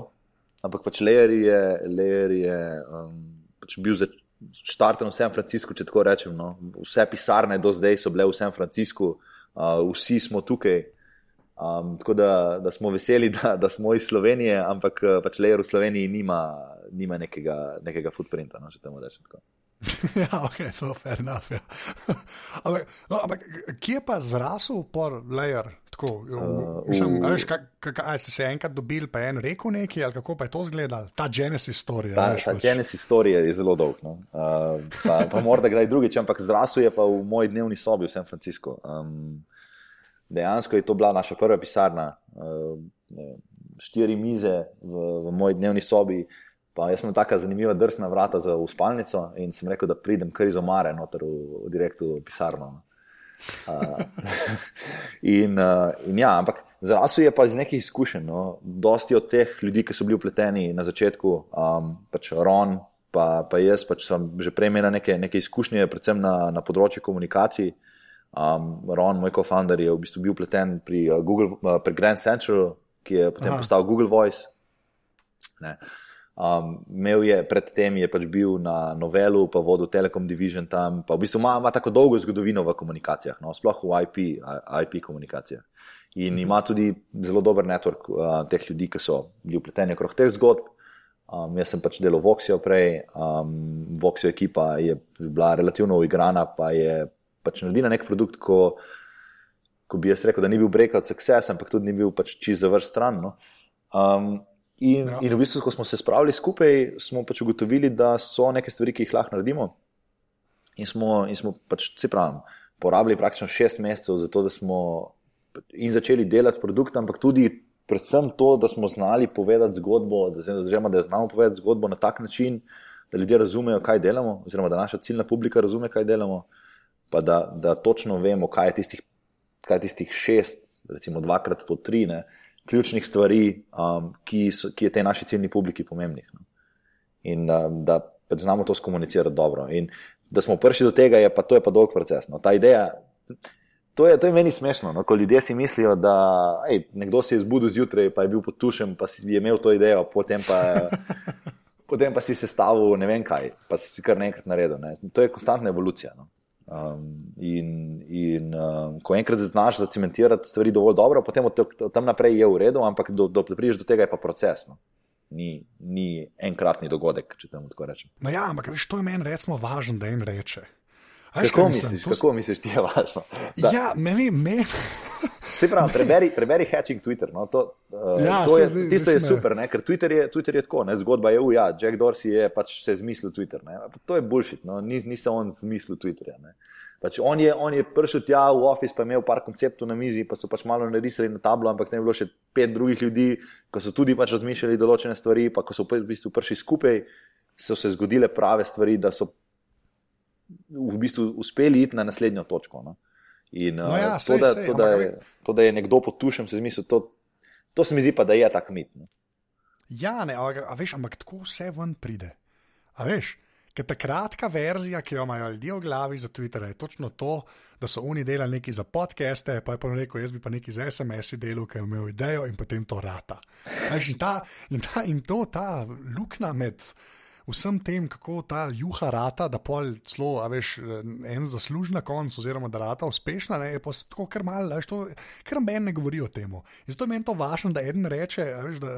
ampak pač lejer je, lejer je um, pač bil začrten v San Franciscu, če tako rečem. No. Vse pisarne do zdaj so bile v San Franciscu, uh, vsi smo tukaj. Um, tako da, da smo veseli, da, da smo iz Slovenije, ampak eh, pač lejer v Sloveniji nima, nima nekega, nekega footprinta, no, če temu rečem. ja, ok, to je fair enough. Ja. ampak, no, ampak kje pa zrasel por lejer? Tako, uh, mislim, uh, veš, kaj, kaj, ste se enkrat dobili, pa je en rekel nekaj, ali kako pa je to izgledalo? Ta Genesis storija. Ta, ta pač. Genesis storija je zelo dolg. No? Uh, pa, pa morda kdaj drugič, ampak zrasel je pa v moji dnevni sobi v San Franciscu. Um, dejansko je to bila naša prva pisarna, eh, štiri mize v, v moji dnevni sobi. Pa jaz sem tako zanimiva, drsna vrata za uspalnico in sem rekel, da pridem kar iz omare, noter v, v direktu pisarno. Uh, in, uh, in ja, ampak zrasel je pa iz nekih izkušenj. No. Dosti od teh ljudi, ki so bili upleteni na začetku, um, pač Ron, pa, pa jaz, pač sem že prej imel neke, neke izkušnje, predvsem na, na področju komunikacij. Um, Ron, moj co-founder, je v bistvu bil pleten pri, uh, Google, uh, pri Grand Central, ki je potem Aha. postal Google Voice. Um, imel je predtem, je pač bil na novelu, pa vodil Telekom Division tam. Pa v bistvu ima, ima tako dolgo zgodovino v komunikacijah, no, sploh v IP, IP komunikacijah. In mhm. ima tudi zelo dober network uh, teh ljudi, ki so bili upleteni okrog teh zgodb. Um, jaz sem pač delal Voxijo prej, um, Voxijo ekipa je bila relativno uigrana, pa je pač naredila nek produkt, ko, ko bi jaz rekel, da ni bil breakout success, ampak tudi ni bil pač čist za vrst stran. No. Um, in, ja. in v bistvu, ko smo se spravili skupaj, smo pač ugotovili, da so neke stvari, ki jih lahko naredimo. In smo, in smo pač, se pravi, porabili praktično šest mesecev za to, da smo in začeli delati produkt, ampak tudi. Predvsem to, da smo znali povedati zgodbo, da, zrema, da znamo povedati zgodbo na tak način, da ljudje razumejo, kaj delamo, oziroma da naša ciljna publika razume, kaj delamo. Uh, pa da, da točno vemo, kaj je tistih, kaj je tistih šest, recimo dvakrat po tri, ne, ključnih stvari, um, ki, so, ki je tej naši ciljni publiki pomembnih. No. In da, da pač znamo to skomunicirati dobro. In da smo prišli do tega, je pa to je pa dolg proces. No. Ta ideja. To je, to je meni smešno, no? ko ljudje si mislijo, da ej, nekdo se je zbudil zjutraj, pa je bil potušen, pa si je imel to idejo, potem pa, potem pa si sestavil ne vem kaj, pa si kar nekaj naredil. Ne? To je konstantna evolucija. No? Um, in in um, ko enkrat znaš zacementirati stvari dovolj dobro, potem od, od tam naprej je v redu, ampak do, do, do prideš do tega je pa proces. No. Ni, ni enkratni dogodek, če temu tako rečem. No ja, ampak veš, to je meni recimo važno, da jim reče. Kako misliš, to... kako misliš, ti je važno? Da. Ja, meni, meni. Se pravi, preberi, preberi hatching Twitter. No, to, uh, ja, to je, zdi, tisto je super, ne? ker Twitter je, Twitter je tako, ne? zgodba je, ja, Jack Dorsey je pač se zmislil Twitter. Ne? To je bullshit, no? ni, ni se on zmislil Twitterja. Pač on, je, on je prišel tja v office, pa je imel par konceptov na mizi, pa so pač malo narisali na tablo, ampak tam je bilo še pet drugih ljudi, ki so tudi pač razmišljali določene stvari, pa ko so v bistvu prišli skupaj, so se zgodile prave stvari, da so v bistvu uspeli iti na naslednjo točko. No? In no ja, uh, to, da, sej, to, da je, to, da je nekdo potušen, se zmisel, to, to se mi zdi pa, da je tak mit. No? Ja, ne, a, a veš, ampak tako vse ven pride. A veš, ker ta kratka verzija, ki jo imajo ljudje v glavi za Twitter, je točno to, da so oni delali nekaj za podcaste, pa je pa rekel, jaz bi pa nekaj za SMS-i delal, ker je imel idejo in potem to rata. Veš, in, ta, in, ta, in to, ta luknja med vsem tem, kako ta juha rata, da pol celo, a veš, en zaslužna konc, oziroma da rata uspešna, ne, je pa tako kar malo, veš, to, kar meni ne govori o tem. Zato meni to važno, da en reče, veš, da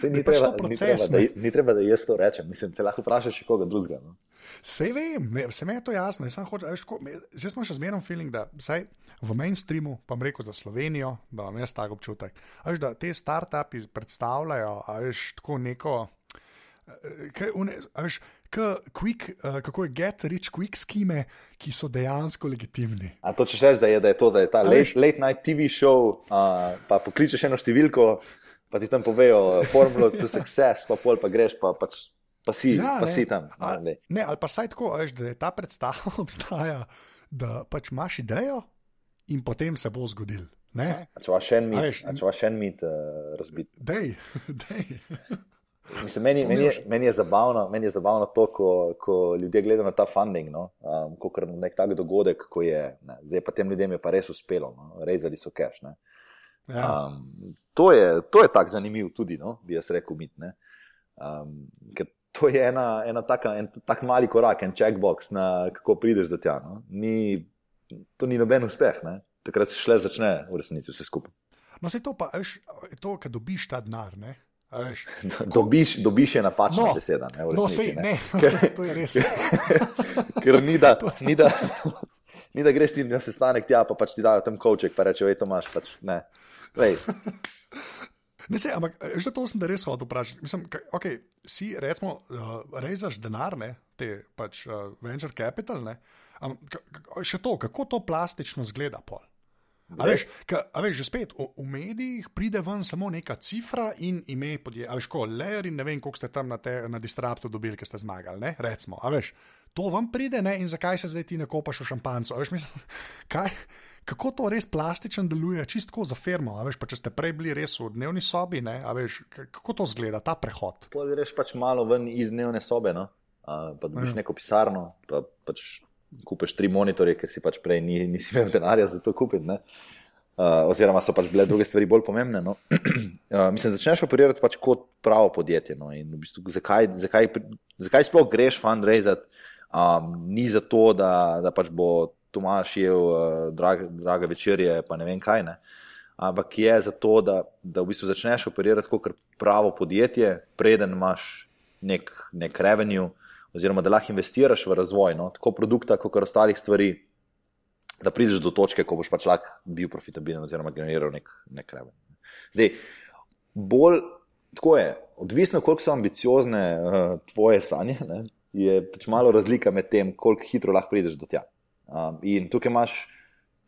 se ni treba, proces, ni, treba, da, ni treba, da jaz to rečem, mislim, te lahko vprašaš še koga drugega. No? Se vem, ne, se mi je to jasno. Zdaj smo še zmerno feeling, da vsaj v mainstreamu, pa vam rekel za Slovenijo, da vam jaz tako občutek, veš, da te start-upi predstavljajo, veš, tako neko. Kaj, une, veš, quick, uh, kako je get rich quick skime, ki so dejansko legitimni. A to če rečeš, da, da je to, da je ta late, late night TV show, uh, pa pokličeš eno številko, pa ti tam povejo formulo to success, pa pol pa greš, pa, pač, pa, si, ja, pa si tam. A, ne. ne, ali pa saj tako, veš, da je ta predstava obstaja, da pač imaš idejo in potem se bo zgodil. Če imaš še en mit, mit uh, razbit. Dej, dej. Mislim, meni, meni, je, meni, je zabavno, meni je zabavno to, ko, ko ljudje gledajo na ta funding, no? um, kot nek tak dogodek, ko je, ne, zdaj pa tem ljudem je pa res uspelo, no? rezali so cash. Ja. Um, to je, je tako zanimivo tudi, no? bi jaz rekel, mit. Um, ker to je ena, ena taka, en tak mali korak, en checkbox, na kako prideš do tja. No? Ni, to ni noben uspeh, ne? takrat se šele začne v resnici vse skupaj. No, se to pa, veš, to, kad dobiš ta denar, ne? Dobiš, dobiš je napačna no, beseda. Ne, no, sej, ne. ne. Ker, to je res. Ker ni da, ni, da, ni da greš ti na sestanek tja, pa pač ti dajo tam koček, pa rečejo, to imaš. Pač, ne. ne se, ampak že to sem res hodil vprašati. Mislim, okay, si recimo uh, rezaš denar, ne, te pač uh, venture capital, ne. Um, še to, kako to plastično zgleda pol. A veš, ka, a veš, že spet v, v medijih pride ven samo neka cifra in ime podjetja. A veš, ko leer in ne vem, koliko ste tam na, te, na distraptu dobili, ki ste zmagali. Ne? Recimo, a veš, to vam pride ne? in zakaj se zdaj ti ne kopaš v šampancu. Veš, mislim, kaj, kako to res plastično deluje, čisto za firmo. Veš, če ste prej bili res v dnevni sobi, veš, kako to zgleda, ta prehod. Pojdiš pač malo ven iz dnevne sobe, no? uh, pa dobiš ja. neko pisarno. Pa, pač kupiš tri monitorje, ker si pač prej ni, nisi imel denarja za to kupiti. Uh, oziroma, so pač bile druge stvari bolj pomembne. No. Uh, mislim, začneš operirati pač kot pravo podjetje. No. V bistvu, zakaj, zakaj, zakaj sploh greš fundraisati? Um, ni zato, da, da pač bo Tomaš jedel uh, drage, drage večerje, pa ne vem kaj. Ne. Ampak je zato, da, da v bistvu začneš operirati kot pravo podjetje, preden imaš nek, nek revenue, oziroma da lahko investiraš v razvoj, no, tako produkta, kot ostalih stvari, da prideš do točke, ko boš pač lahko bil profitabilen, oziroma generiral nek, nek reven. Zdaj, bolj tako je, odvisno, koliko so ambiciozne uh, tvoje sanje, ne, je pač malo razlika med tem, koliko hitro lahko prideš do tja. Um, in tukaj imaš.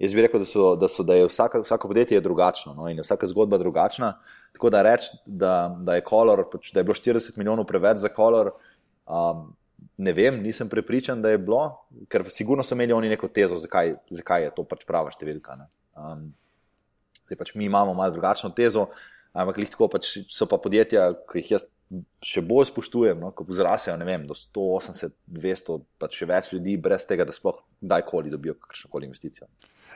Jaz bi rekel, da, so, da, so, da je vsaka, vsako podjetje je drugačno no, in je vsaka zgodba drugačna. Tako da reči, da, da, pač, da je bilo 40 milijonov preveč za kolor, um, ne vem, nisem prepričan, da je bilo, ker sigurno so imeli oni neko tezo, zakaj, zakaj je to pač prava številka. Um, zdaj pač mi imamo malo drugačno tezo, ampak lahko pač so pa podjetja, ki jih jaz še bolj spoštujem, no, ko zrasejo vem, do 180, 200, pa še več ljudi, brez tega, da sploh kdajkoli dobijo kakšno koli investicijo.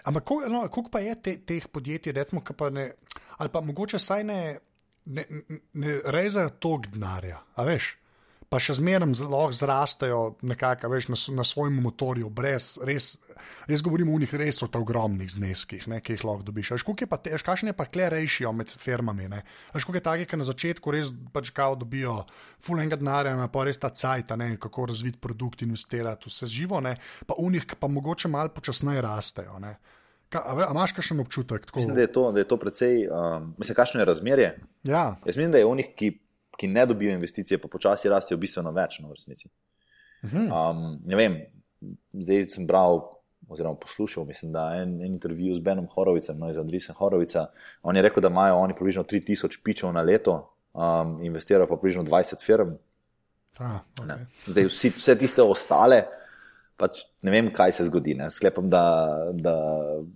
Ampak koliko no, pa je te, teh podjetij, recimo, pa ne, ali pa mogoče saj ne, ne, ne rezajo toliko denarja, a veš? Pa še zmeraj lahko zrastejo nekako, veš, na, na svojem motorju, brez res. Jaz govorim o njih res o ogromnih zneskih, ne, ki jih lahko dobiš. Škoje pa tež, kakšne pa kle rešijo med firmami. Škoje take, ki na začetku res pač kao dobijo fulenga denarja, pa res ta cajt, kako razviti produkt, investirati vse živo, ne, pa v njih pa mogoče malo počasneje rastejo. Ne. Ka, a imaš kakšen občutek? Tako... Mislim, da je to, da je to precej, um, mislim, kakšno je razmerje. Ja. Jaz mislim, da je v njih, ki, ki ne dobijo investicije, pa počasi rastejo bistveno več na no. Uh mhm. um, ne vem, zdaj sem bral oziroma poslušal, je en, en intervju z Benom Horovicem, no, iz Andrisa Horovica. On je rekel, da imajo oni približno 3000 pičev na leto, um, investirajo pa približno 20 firm. Ah, okay. Zdaj, vsi, vse tiste ostale, pač ne vem, kaj se zgodi. Ne. Sklepam, da, da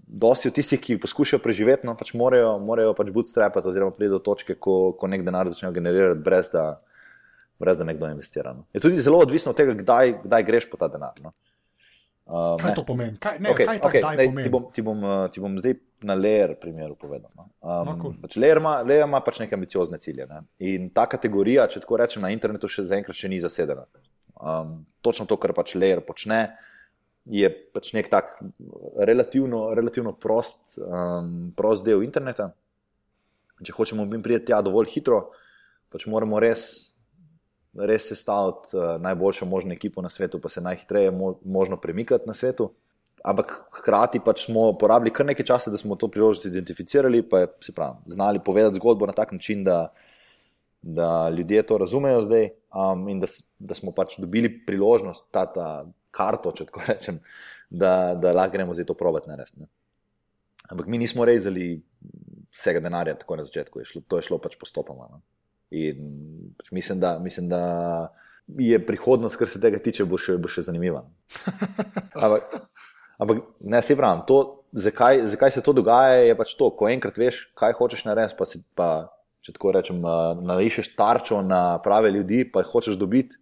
dosti od tistih, ki poskušajo preživeti, no, pač morajo, morajo pač bootstrapati oziroma priti do točke, ko, ko nek denar začnejo generirati, brez da, brez da nekdo investira. No. Je tudi zelo odvisno od tega, kdaj, kdaj greš po ta denar. No. Uh, kaj ne. to pomeni? Kaj, ne, okay, kaj okay, ne, pomeni? Ti, bom, ti, bom, uh, ti bom zdaj na leer primeru povedal. No. Um, no, cool. pač leer, ima, leer ima pač neke ambiciozne cilje. Ne. In ta kategorija, če tako rečem, na internetu še zaenkrat še ni zasedena. Um, točno to, kar pač leer počne, je pač nek tak relativno, relativno prost, um, prost del interneta. Če hočemo priti tja dovolj hitro, pač moramo res res sestaviti uh, najboljšo možno ekipo na svetu, pa se najhitreje mo možno premikati na svetu. Ampak hkrati pač smo porabili kar nekaj časa, da smo to priložnost identificirali, pa se pravi, znali povedati zgodbo na tak način, da, da ljudje to razumejo zdaj um, in da, da smo pač dobili priložnost, ta, ta karto, če tako rečem, da, da lahko gremo zdaj to probati narediti. Ampak mi nismo rezali vsega denarja tako na začetku, je šlo, to je šlo pač postopoma. No. In pač mislim, da, mislim, da je prihodnost, kar se tega tiče, bo še, bo še zanimiva. Ampak, ampak ne se pravim, to, zakaj, zakaj se to dogaja, je pač to, ko enkrat veš, kaj hočeš narediti, pa si pa, če tako rečem, narišeš tarčo na prave ljudi, pa jih hočeš dobiti.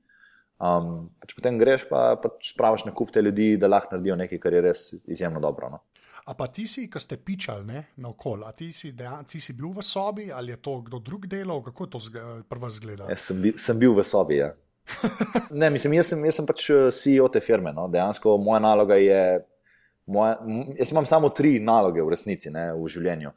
Um, pač potem greš pa, pa spraviš na kup te ljudi, da lahko naredijo nekaj, kar je res izjemno dobro. No? A pa ti si, ki ste pičali na okol, a ti si, dejan, ti si bil v sobi ali je to kdo drug delal, kako je to prvo izgledalo? Jaz sem, bi, sem bil v sobi. Ja. ne, mislim, jaz sem, jaz sem pač eh, CEO te firme. No. Dejansko moja naloga je. Moja, jaz imam samo tri naloge v resnici ne, v življenju.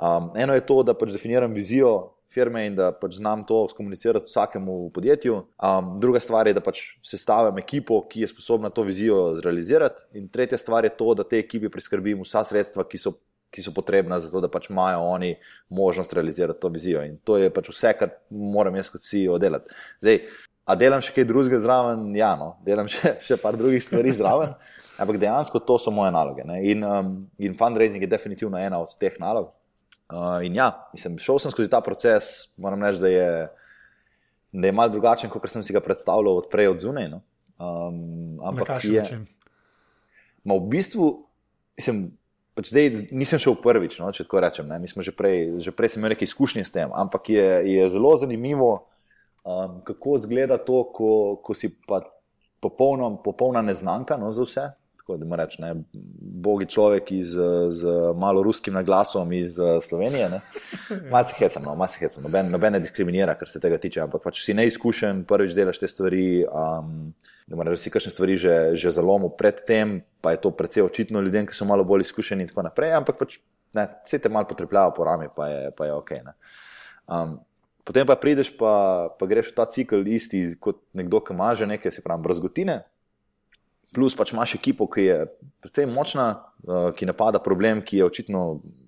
Um, eno je to, da pač definiram vizijo firme in da pač znam to skomunicirati vsakemu podjetju. Um, druga stvar je, da pač sestavim ekipo, ki je sposobna to vizijo zrealizirati. In tretja stvar je to, da te ekipi priskrbim vsa sredstva, ki so, ki so potrebna za to, da pač imajo oni možnost realizirati to vizijo. In to je pač vse, kar moram jaz kot CEO delati. Zdaj, a delam še kaj drugega zraven? Ja, no, delam še, še par drugih stvari zraven. Ampak dejansko to so moje naloge. In, um, in fundraising je definitivno ena od teh nalog. Uh, in ja, mislim, šel sem skozi ta proces, moram reči, da je, da je malo drugačen, kot sem si ga predstavljal odprej od zunaj. No. Um, ampak je. Ma v bistvu, mislim, pač zdaj nisem šel prvič, no, če tako rečem. Mi smo že prej, že prej imeli nekaj izkušnje s tem, ampak je, je zelo zanimivo, um, kako izgleda to, ko, ko si pa popolna, popolna neznanka no, za vse tako da reč, ne, bogi človek z, z malo ruskim naglasom iz Slovenije. Malo se hecam, no, malo se hecam, noben, noben ne diskriminira, kar se tega tiče, ampak pač si neizkušen, prvič delaš te stvari. Um, Da moraš si kakšne stvari že, že zalomil predtem, pa je to precej očitno ljudem, ki so malo bolj izkušeni in tako naprej, ampak pač, ne, vse te malo potrpljajo po rami, pa je, pa je ok. Ne. Um, potem pa prideš, pa, pa greš v ta cikl isti kot nekdo, ki ima že nekaj, se pravi, brazgotine, plus pač imaš ekipo, ki je precej močna, uh, ki napada problem, ki je očitno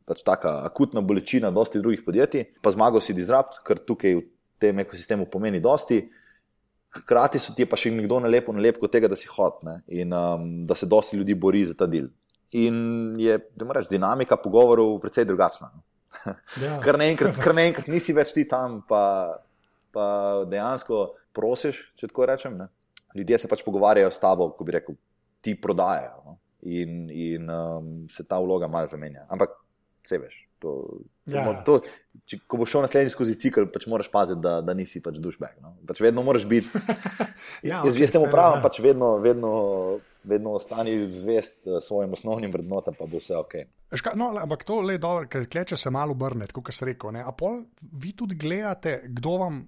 pač taka akutna bolečina, dosti drugih podjetij, pa zmagal si disrupt, kar tukaj v tem ekosistemu pomeni dosti. Hkrati so ti pa še nekdo na lepo, na lepo tega, da si hod ne? in um, da se dosti ljudi bori za ta del. In je, da moraš, dinamika pogovorov precej drugačna. Ja. Kar naenkrat nisi več ti tam, pa, pa dejansko prosiš, če tako rečem. Ne? Ljudje se pač pogovarjajo s tabo, ko bi rekel, ti prodajajo. No? In, in um, se ta vloga malo zamenja. Ampak, vse veš. To, ja. to, če, ko boš šel naslednji skozi cikl, pač moraš paziti, da, da nisi pač dušbek. No? Pač vedno moraš biti. ja, jaz jaz temu pravim, ja. pač vedno, vedno vedno ostani zvest uh, svojim osnovnim vrednotam, pa bo vse ok. Ška, no, ampak to je dobro, ker kleče se malo obrne, kot se reče. A pol vi tudi gledate, kdo vam,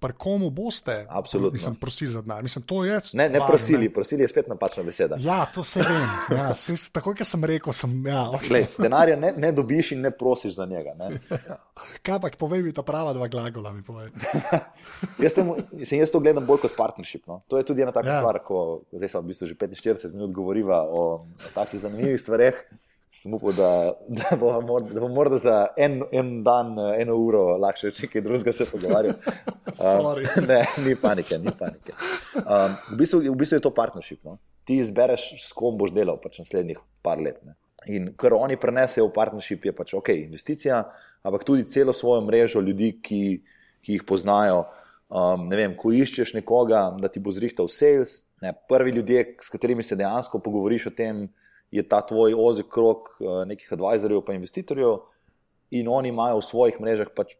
pri komu boste? Absolutno. Mislim, prosili za denar. Mislim, to je. Ne, ne var, prosili, ne. prosili je spet napačna beseda. Ja, to se vem. Ja, takoj, ker sem rekel, sem. Ja, okay. Glej, denarja ne, ne dobiš in ne prosiš za njega. Kaj pa, povej mi ta prava dva glagola. jaz, tem, mislim, jaz to gledam bolj kot partnership. No. To je tudi ena taka ja. stvar, ko zdaj smo v bistvu že 45 minut govoriva o, o takih zanimivih stvareh sem upal, da, da bomo bo morda za en, en dan, eno uro lahko še nekaj drugega se pogovarjali. Um, ne, ni panike, ni panike. Um, v, bistvu, v bistvu je to partnership. No? Ti izbereš, s kom boš delal pač naslednjih par let. Ne? In kar oni prenesejo v partnership, je pač ok, investicija, ampak tudi celo svojo mrežo ljudi, ki, ki jih poznajo. Um, ne vem, ko iščeš nekoga, da ti bo zrihtal sales, ne, prvi ljudje, s katerimi se dejansko pogovoriš o tem, je ta tvoj ozek krok eh, nekih advisorjev, pa investitorjev, in oni imajo v svojih mrežah pač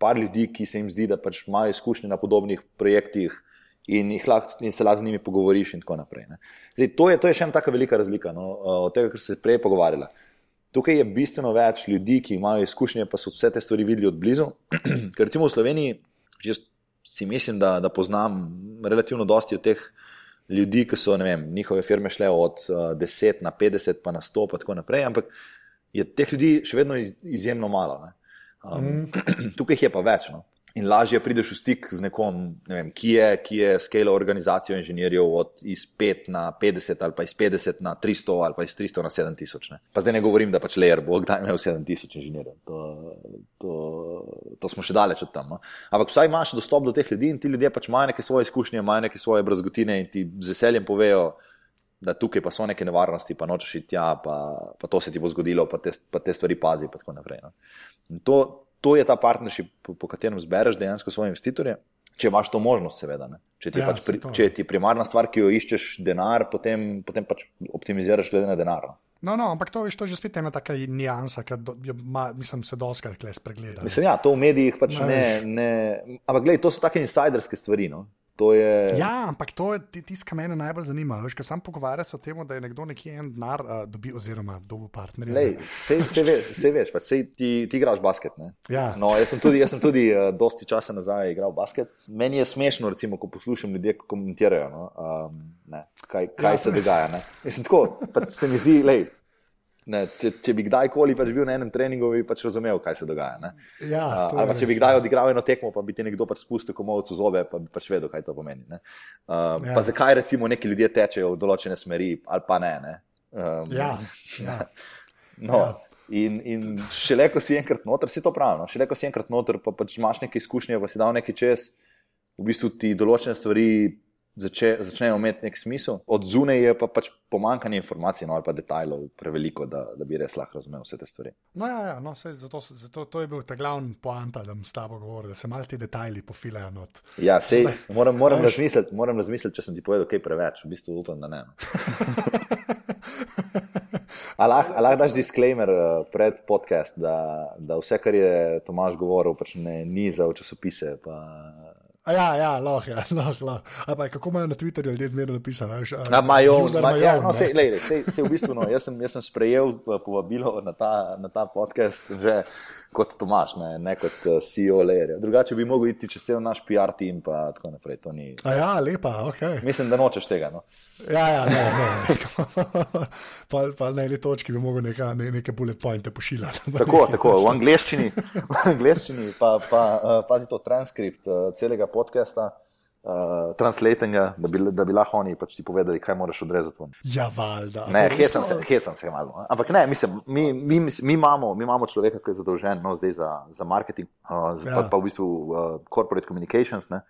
par ljudi, ki se jim zdi, da pač imajo izkušnje na podobnih projektih in, lahko, in se lahko z njimi pogovoriš. In tako naprej. Zdaj, to, je, to je še ena tako velika razlika no, eh, od tega, kar se je prej pogovarjala. Tukaj je bistveno več ljudi, ki imajo izkušnje, pa so vse te stvari videli od blizu. Ker recimo v Sloveniji, jaz si mislim, da, da poznam relativno dosti od teh ljudi, ki so vem, njihove firme šle od uh, eh, 10 na 50, pa na 100, pa tako naprej, ampak je teh ljudi še vedno izjemno malo. Um, mm. Tukaj je pa več. No? In lažje prideš v stik z nekom, ne vem, ki je, ki je skalo organizacijo inženirjev od iz 5 na 50 ali pa iz 50 na 300 ali pa iz 300 na 7000. Ne. Pa zdaj ne govorim, da pač leer bo kdaj imel 7000 inženirjev. To, to, to smo še daleč od tam. No. Ampak vsaj imaš dostop do teh ljudi in ti ljudje pač imajo neke svoje izkušnje, imajo neke svoje brazgotine in ti z veseljem povejo. Da tukaj pa so neke nevarnosti, pa nočeš iti tja, pa, pa to se ti bo zgodilo, pa te, pa te stvari pazi. No. To, to je ta partnership, po, po katerem zbereš dejansko svoje investitorje. Če imaš to možnost, seveda. Če ti, ja, pač pri, če ti primarna stvar, ki jo iščeš, denar, potem, potem pač optimiziraš glede na denar. No, no, no ampak to, viš, to je že spet ena taka nijansa, ki mislim, se doskrat spregleda. Mislim, ja, to v medijih pač ne. ne ampak gledaj, to so take insiderske stvari. No? Je... Ja, ampak to je tisto, kar me najbolj zanima. Veš, kaj sam pogovarjam se o tem, da je nekdo nekje en denar uh, dobil, oziroma dobil partnerja. Vse veš, pa sej ti, ti igraš basket. Ja. No, jaz sem tudi, jaz sem tudi uh, dosti časa nazaj igral basket. Meni je smešno, recimo, ko poslušam ljudi, ki komentirajo, no, um, ne, kaj, kaj ja, se dogaja. Mislim, tako, se mi zdi, lej, Ne, če, če bi kdajkoli pač bil na enem treningu, bi pač razumel, kaj se dogaja. Ja, uh, ali pa če bi kdaj ja. odigral eno tekmo, pa bi ti nekdo pač spustil komovcu zobe, pa bi pač vedel, kaj to pomeni. Uh, ja. Pa zakaj recimo neki ljudje tečejo v določene smeri, ali pa ne. ne? Um, ja. ja. no. ja. In, in šele ko si enkrat noter, si to pravi. No? Šele ko si enkrat noter, pa pač imaš neke izkušnje, pa si dal nekaj čez, v bistvu ti določene stvari zače, začnejo imeti nek smisel. Od zunaj je pa pač pomankanje informacij no, ali pa detajlov preveliko, da, da bi res lahko razumel vse te stvari. No, ja, ja, no, sej, zato, zato to je bil ta glavni poanta, da s tabo govorim, da se malo ti detajli pofilajo. Not. Ja, sej, moram, moram, razmisliti, moram razmisliti, če sem ti povedal kaj preveč. V bistvu upam, da ne. No. Ali lahko daš disclaimer uh, pred podcast, da, da vse, kar je Tomaž govoril, pač ne, ni za časopise. Pa, Ja, ja, lahko, ja, lahko. Lah. Kako imajo na Twitterju ljudje zmerno napisano? Imajo, ja, no, se, se, se v bistvu, no, jaz, sem, jaz sem sprejel eh, povabilo na ta, na ta podcast že kot Tomaš, ne, ne kot uh, CEO Lejer. Drugače bi mogel iti čez cel naš PR team in tako naprej. Ni... Ja, lepa, ok. Mislim, da nočeš tega. No. Ja, ja, ne, ne. pa, pa na eni točki bi mogel neka, ne, neke bullet pointe pošiljati. tako, tako, v angleščini, v angleščini pa, pa uh, pazi to transkript uh, celega podcasta uh, translatinga, da bi, da bi lahko oni pač ti povedali, kaj moraš odrezati. Ja, valjda. Ne, hecam se, hecam se malo. No. Ampak ne, mislim, mi, mi, mi, imamo, mi imamo človeka, ki je zadolžen no, zdaj za, za marketing, uh, ja. pa, pa v bistvu uh, corporate communications. Ne,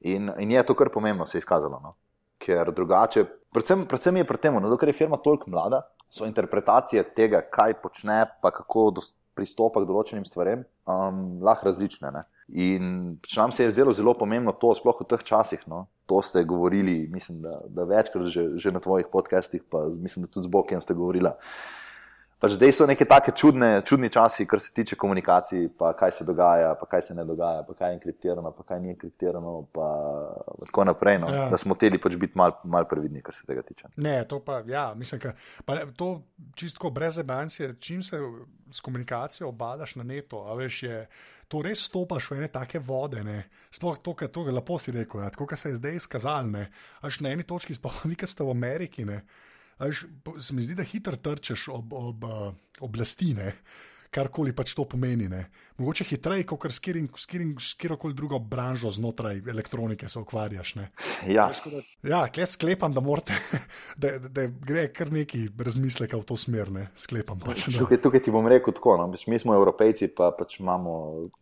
in, in je to kar pomembno se je izkazalo. No. Ker drugače, predvsem, predvsem je pri tem, no, ker je firma toliko mlada, so interpretacije tega, kaj počne, pa kako pristopa k določenim stvarem, um, lahko različne. Ne. In nam se je zdelo zelo pomembno to, sploh v teh časih. No. To ste govorili, mislim, da, da večkrat že, že na tvojih podcastih, pa mislim, da tudi z Bokem ste govorili. pač zdaj so neke take čudne, čudni časi, kar se tiče komunikacij, pa kaj se dogaja, pa kaj se ne dogaja, pa kaj je enkriptirano, pa kaj ni enkriptirano, pa tako naprej. No. Ja. Da smo hoteli pač biti mal, mal previdni, kar se tega tiče. Ne, to pa, ja, mislim, ka, pa to čistko brez ebancije, čim se s komunikacijo obadaš na neto, a veš, je. To res stopaš v ene take vode, sploh to, kar je lepo si rekel, ja, tako se je zdaj izkazalo. Až na eni točki, sploh vi, ki ste v Ameriki, ne, Až, se mi zdi, da hitro trčeš ob, ob uh, oblasti, karkoli pač to pomeni. Ne. Mogoče hitreje, kot s kjerkoli drugo branžo znotraj elektronike se ukvarjaš. Ja, ja kje sklepam, da, morate, da, da gre kar neki razmislek v to smer. Sklepam, pač, tukaj, tukaj ti bom rekel tako. No. Mi smo evropejci, pa pač imamo,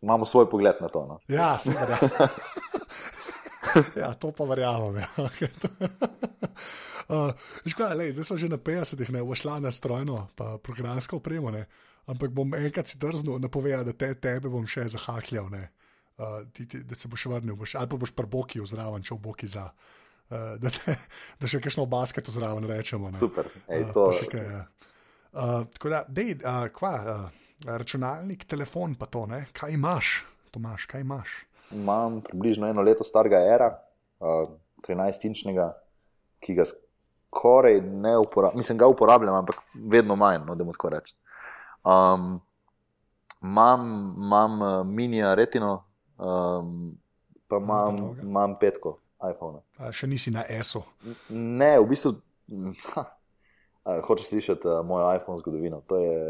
imamo svoj pogled na to. No. Ja, seveda. ja, to pa verjamem. Ja. Uh, škoda, lej, zdaj smo že na 50-ih, ne vošla na strojno, pa programsko opremo, ne. Ampak bom enkrat si drznil napovedati, da te, tebe bom še zahahljal, uh, ti, ti, da se boš vrnil, boš, ali pa boš prboki vzraven, če v boki za. Uh, da, te, da še kakšno basket vzraven rečemo. Ne. Super, Ej, to je to. Uh, tako da, dej, uh, kva, uh, računalnik, telefon, pa to, ne? kaj imaš, Tomaš, kaj imaš? Imam približno eno leto starega era, uh, 13-inčnega, ki ga skoraj ne uporabljam, mislim, ga uporabljam, ampak vedno manj, no, da mu tako rečem. Um, imam, imam uh, mini retino, um, pa imam, imam petko iPhone. A še nisi na ESO? Ne, v bistvu. Ha. Hočeš slišati uh, mojo iPhone zgodovino? Je...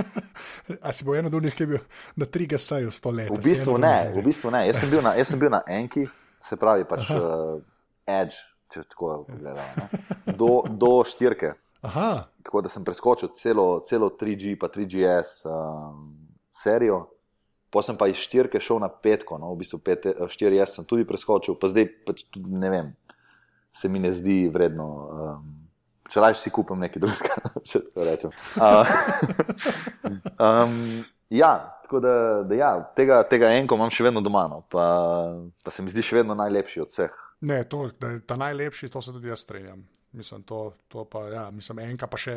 A si bo eno od njih, ki je bil na 3GS-ju stoletja? V bistvu ne, v bistvu ne. Jaz sem bil na, sem bil na Enki, se pravi pač uh, Edge, če tako gledamo, do, do štirke. Aha. Tako da sem preskočil celo, celo 3G, pa 3GS um, serijo, potem sem pa iz štirke šel na petko, no, v bistvu 4S sem tudi preskočil, pa zdaj pač tudi ne vem, se mi ne zdi vredno. Um, Če raje si kupim nekaj drugega, če to rečem. Uh, um, ja, tako da, da ja, tega, tega enko imam še vedno doma, no, pa, pa se mi zdi še vedno najlepši od vseh. Ne, to, da je ta najlepši, to se tudi jaz strinjam. Mislim, to, to pa, ja, mislim, enka pa še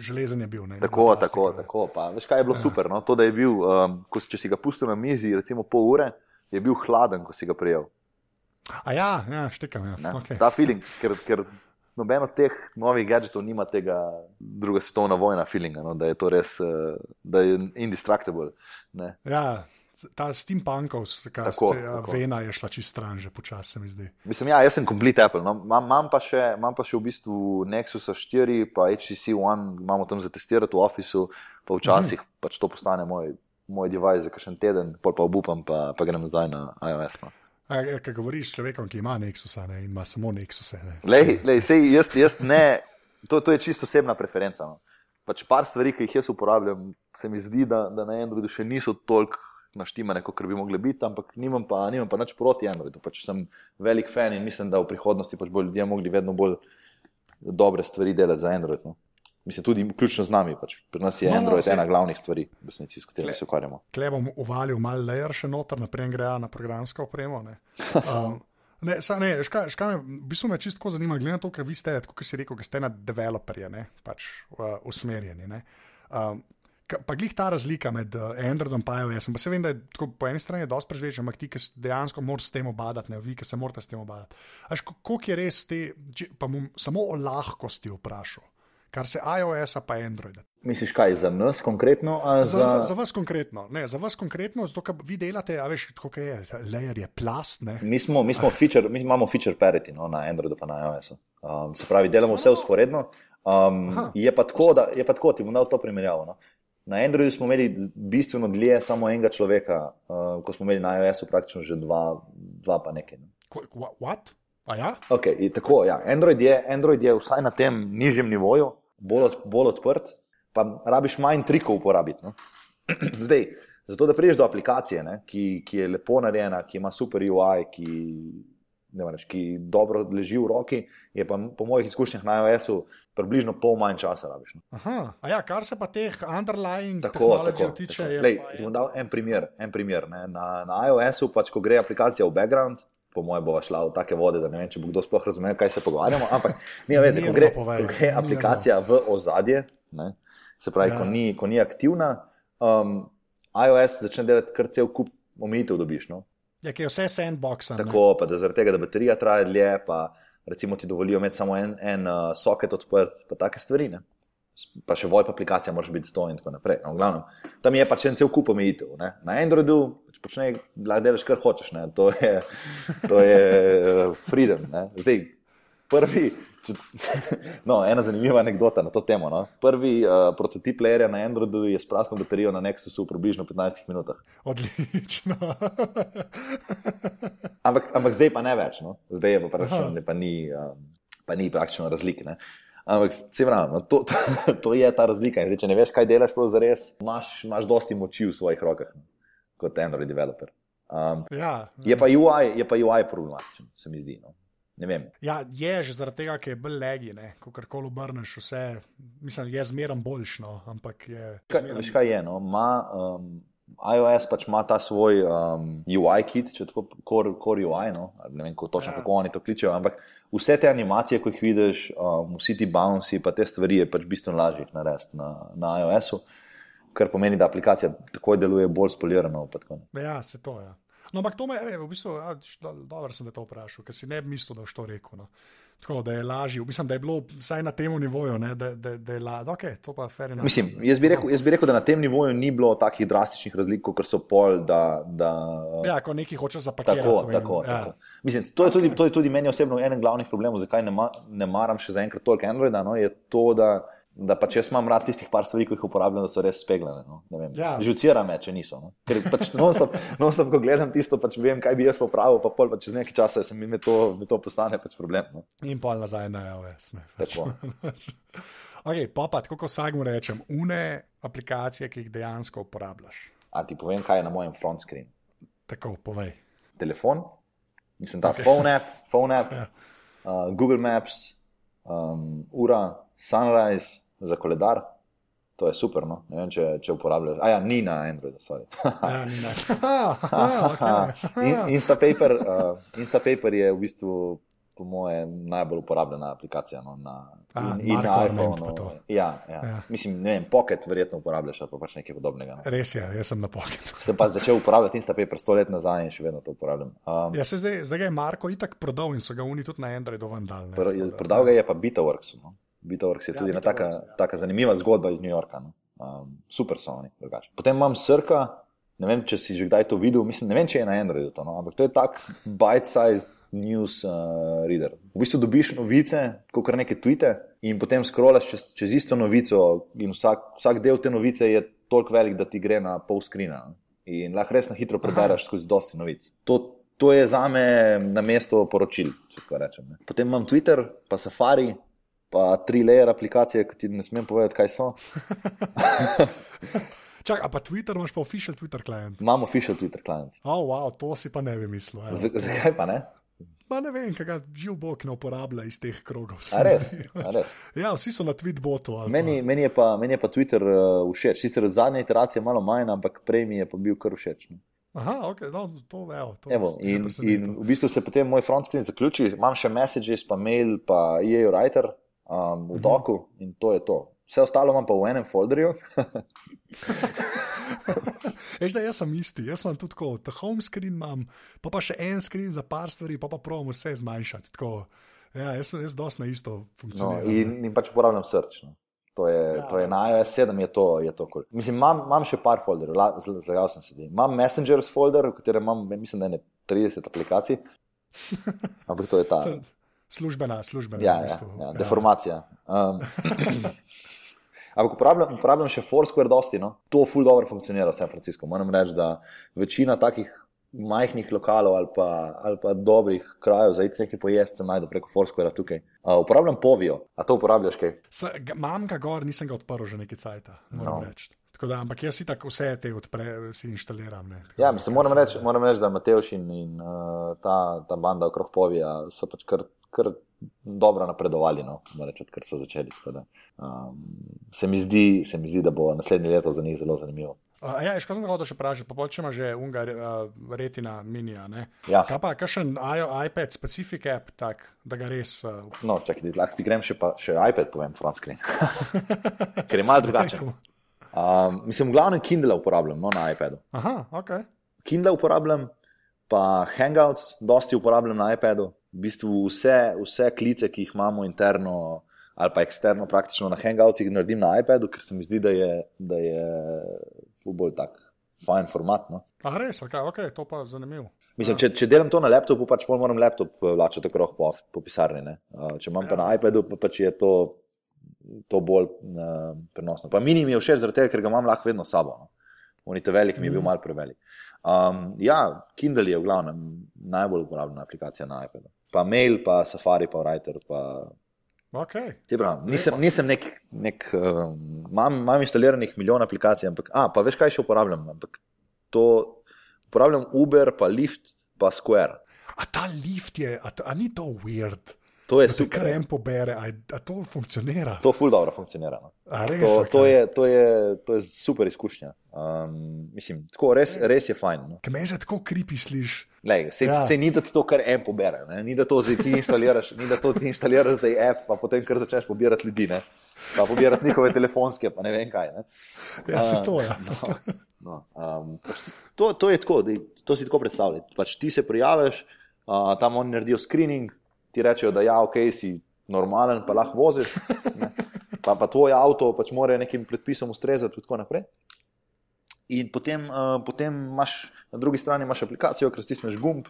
železen je bil. Ne, tako, tako, tako. Pa, veš, kaj je bilo ja. super? No? To, da je bil, um, ko, če si ga pustil na mizi, recimo pol ure, je bil hladen, ko si ga prijel. A ja, ja štekam. Ja. Okay. Ta feeling, ker, ker noben od teh novih gadgetov nima tega druga svetovna vojna feelinga, no? da je to res, uh, da je indistractable. Ne? Ja ta steampunkovska ja, vena je šla čist stran, že počasi mi zdi. Mislim, ja, jaz sem complete Apple. No. Imam pa, pa še v bistvu Nexus 4, pa HTC One, imamo tam za testirati v Officeu, pa včasih mm. pač to postane moj, moj device za kakšen teden, pol pa obupam, pa, pa grem nazaj na iOS. No. Kaj govoriš s človekom, ki ima Nexus ne, in ima samo Nexus? Lej, lej, sej, jaz, jaz ne, to, to je čisto osebna preferenca. No. Pač par stvari, ki jih jaz uporabljam, se mi zdi, da, da na Androidu še niso toliko naštimane, kot bi mogli biti, ampak nimam pa, nimam pa nič proti Androidu. Pač sem velik fan in mislim, da v prihodnosti pač bodo ljudje mogli vedno bolj dobre stvari delati za Android. No. Mislim, tudi vključno z nami. Pač. Pri nas je no, no Android no, ena glavnih stvari, resnici, s katerimi se ukvarjamo. Klej bom uvalil malo layer še noter, naprej greja na programsko opremo. Ne. Um, Ne, sa, ne, škaj, škaj me, v bistvu me čisto zanima, glede na to, ker vi ste, kot si rekel, ste na developerje, ne, pač uh, usmerjeni. Um, pa glih ta razlika med uh, Androidom in iOS. Pa se vem, da je tako, po eni strani dosti prežveč, ampak ti, ki dejansko moraš s tem obadati, ne vi, ki se morate s tem obadati. Až koliko je res te, če, pa bom samo o lahkosti vprašal. Kar se iOS-a pa Androida. Misliš, kaj za nas konkretno? Za... Za, za vas konkretno. Ne, za vas konkretno, zato ker vi delate, a veš, kako je, layer je plast. Mi, smo, mi, smo feature, mi imamo feature parity no, na Androidu in na iOS-u. Um, se pravi, delamo vse usporedno. Um, je, pa tako, da, je pa tako, ti bom dal to primerjavo. No. Na Androidu smo imeli bistveno dlje samo enega človeka, uh, ko smo imeli na iOS-u praktično že dva, dva pa nekaj. Ne. What? Ja? Okay, tako, ja. Android, je, Android je vsaj na tem nižjem nivoju, bolj, od, bolj odprt, pa rabiš manj trikov uporabiti. No. Zdaj, zato da priješ do aplikacije, ne, ki, ki je lepo narejena, ki ima super UI, ki, reč, ki dobro leži v roki, je pa po mojih izkušnjah na iOS-u približno pol manj časa rabiš. No. Aha, ja, kar se pa teh underlying tehnologij tiče. Lej, ti bom dal en primer. En primer na, na iOS-u, pač, ko gre aplikacija v background. Po mojem, bo šla v take vode, da ne vem, če bo kdo sploh razumel, kaj se pogovarjamo. Ampak, ni veze, ko gre, ko gre apljicacija v ozadje, ne, Se pravi, ja. ko, ni, ko ni aktivna, um, iOS začne delati kar cel kup omejitev, dobiš. No? Ja, ki je vse sandbox. Tako, pa da zaradi tega, da baterija traja dlje, pa recimo ti dovolijo imeti samo en, en uh, soket odprt, pa take stvari. Ne? Pa še VoIP aplikacija može biti to in tako naprej. No, glavnem, tam je pač en cel kup omejitev. Na Androidu pač počneš, lahko delaš kar hočeš, ne? to je, to je uh, freedom. Ne? Zdaj, prvi, No, ena zanimiva anekdota na to temo. No. Prvi uh, prototip lerja na Androidu je s prazno baterijo na Nexusu v približno 15 minutah. Odlično. ampak, ampak zdaj pa ne več, no. zdaj je pa praktično, pa ni, um, pa ni praktično razlike. Ne. Ampak se pravi, no, to, to, to je ta razlika. Zdaj, če ne veš, kaj delaš, za res, imaš, imaš dosti moči v svojih rokah no, kot Android developer. Um, ja, je, pa UI, je pa UI problematičen, se mi zdi. No. Ja, je že zaradi tega, ker je bolj legi, ko kar koli obrneš, vse mislim, je zmeraj boljšno. Veš kaj je? No? Ma, um, iOS pač ima ta svoj um, UI kit, če tako core, core UI, no? ne vem točno, ja. kako oni to kličejo, ampak vse te animacije, ko jih vidiš, um, vsi ti bounci, pa te stvari je pač bistveno lažje narediti na, na iOS-u. Kar pomeni, da aplikacija takoj deluje bolj spolirano. Ja, se to je. Ja. No, ampak to me je, v bistvu, dobro sem te to vprašal, ker si ne bi mislil, da boš to rekel. No. Tako da je lažje, mislim, da je bilo vsaj na tem nivoju, ne, da, da, da je lažje. Okay, to pa je fair enough. Mislim, jaz bi, rekel, jaz bi rekel, da na tem nivoju ni bilo takih drastičnih razlik, kot so pol. Da, da, ja, ko neki hoče zapakirati. Tako, in, tako, ja. tako. Mislim, to, je tudi, to je tudi meni osebno enen glavnih problemov, zakaj ne, ma, ne maram še zaenkrat toliko Androida. No, je to, da da pač jaz imam rad tistih par stvari, ki jih uporabljam, da so res speglane. No? Ja. Žucira me, če niso. No? Ker pač non-stop, non-stop, ko gledam tisto, pač vem, kaj bi jaz popravil, pa pol, pa čez nekaj časa se mi to, mi to postane pač problem. No? In pol nazaj na iOS. Pač. okay, pa pa, kako vsakmu rečem, une aplikacije, ki jih dejansko uporabljaš. A ti povem, kaj je na mojem front screen. Tako, povej. Telefon, mislim, ta okay. phone app, phone app ja. uh, Google Maps, um, ura, Sunrise za koledar. To je super, no? ne vem, če, če uporabljaš. A ja, ni na Androidu, sorry. ja, ni na. Instapaper, uh, Instapaper je v bistvu, po moje, najbolj uporabljena aplikacija no, na, A, in, in na iPhonu. Ja, ja. ja. Mislim, ne vem, Pocket verjetno uporabljaš, pa pač nekaj podobnega. No. Res je, jaz sem na Pocketu. sem pa začel uporabljati Instapaper sto let nazaj in še vedno to uporabljam. Um, ja, zdaj, zdaj ga je Marko itak prodal in so ga oni tudi na Androidu vandal. Pr, prodal ga je pa Bitaworks. No. Bitoworks je ja, tudi ena taka, ja. taka zanimiva zgodba iz New Yorka. No. Um, super so oni, drugače. Potem imam srka, ne vem, če si že kdaj to videl, mislim, ne vem, če je na Androidu to, no, ampak to je tak bite-sized news uh, reader. V bistvu dobiš novice, kot kar neke tvite, in potem scrollaš čez, čez isto novico, in vsak, vsak del te novice je toliko velik, da ti gre na pol skrina. No. In lahko res na hitro prebereš skozi dosti novic. To, to je za me na mesto poročil, če tako rečem. Ne. Potem imam Twitter, pa Safari, pa tri layer aplikacije, ki ti ne smem povedati, kaj so. Čak, a pa Twitter imaš pa official Twitter client? Imamo official Twitter client. Oh, wow, to si pa ne bi mislil. Ja. Zakaj pa ne? Pa ne vem, kaj živ bog ne uporablja iz teh krogov. Res, res. Ja, vsi so na Twitterbotu. Meni, meni, meni je pa Twitter uh, všeč. Sicer zadnja iteracija je malo manj, ampak prej mi je pa bil kar všeč. Ne? Aha, ok, no, to vejo. Evo, in, in v bistvu se potem moj front screen zaključi, imam še messages, pa mail, pa EA Writer um, v mhm. doku in to je to. Vse ostalo imam pa v enem folderju. Veš, da jaz sem isti, jaz sem tudi tako, ta home screen imam, pa pa še en screen za par stvari, pa pa pravim vse zmanjšati. Tako, ja, jaz sem jaz dosti na isto funkcioniral. No, in, in pač uporabljam srč. No. To je, ja. to je na iOS 7, je to, je to cool. Mislim, imam, imam še par folderjev, zlagal sem se. Imam Messengers folder, v katerem imam, mislim, da je 30 aplikacij. Ampak to je ta. Službena, službena. Ja, ja, ja, ja, deformacija. Um, ampak uporabljam, uporabljam še Foursquare, dosti. No? To ful dobro funkcionira v San Franciscu. Moram reči, da večina takih majhnih lokalov ali pa, ali pa dobrih krajev za nekaj pojesti se najde preko Foursquare tukaj. Uh, uporabljam Povijo, a to uporabljaš kaj? Imam ga gor, nisem ga odprl že nekaj cajt, moram no. reči. Da, ampak jaz si tako vse te odpre, si inštaliram. Ja, mislim, moram, reči, moram reči, da Mateoš in, in uh, ta, ta banda okrog Povija so pač kar kar dobro napredovali, no, reči, kar so začeli. Da, um, se, mi zdi, se mi zdi, da bo naslednje leto za njih zelo zanimivo. Uh, ja, sem hotel še vprašati, pa če ima že unga uh, retina minija. Ja. Kaj pa, kakšen iPad specific app, tak, da ga res. Uh... No, čakaj, lahko ti grem še, pa, še iPad, povem, francoski. Ker je malo drugačen. Um, mislim, v glavnem Kindle uporabljam no, na iPadu. Aha, ok. Kindle uporabljam, pa Hangouts, dosti uporabljam na iPadu. V bistvu vse, vse klice, ki jih imamo interno ali pa eksterno, praktično na Hangoutsih, naredim na iPadu, ker se mi zdi, da je, da je bolj tak, fajn format. No. Ah, res, okay, ok, to pa je zanimivo. Mislim, če, če delam to na laptopu, pač moram laptop eh, vlačiti okrog po, po pisarni. Ne. Če imam ja. pa na iPadu, pa pač je to, to bolj uh, prenosno. Pa mini mi je všeč, tega, ker ga imam lahko vedno sabo. No. Unite velik mi je bil mm. mal prevelik. Um, ja, Kindle je v glavnem najbolj uporabljena aplikacija na iPadu. Pa mail, pa Safari, pa Writer. Pa... Okay. Prav, nisem, nisem nek, nek um, imam, imam instaliranih milijon aplikacij, ampak, a, pa veš, kaj še uporabljam. Ampak to uporabljam Uber, pa Lyft, pa Square. A ta Lyft je, a, a ni to weird? To je super. Kar en pobere, a, a to funkcionira. To ful dobro funkcionira. No. A res? To, to, je, to, je, to je super izkušnja. Um, mislim, tako, res, res je fajn. No. Kaj me je tako kripi slišiš? Se, ja. se ni da ti to kar en pobere, ne? ni da to zdaj ti instaliraš, ni da to ti instaliraš zdaj app, pa potem kar začneš pobirati ljudi, ne? pa pobirati njihove telefonske, pa ne vem kaj. Ne? Ja, se to je. Ja. No, no, um, pač to, to je tako, da, to si tako predstavljaj. Pač ti se prijaviš, uh, tam oni naredijo screening, ti rečejo, da ja, ok, si normalen, pa lahko voziš, pa, pa tvoj avto pač mora nekim predpisom ustrezati in tako naprej. In potem, uh, potem imaš na drugi strani aplikacijo, ker stisneš gumb,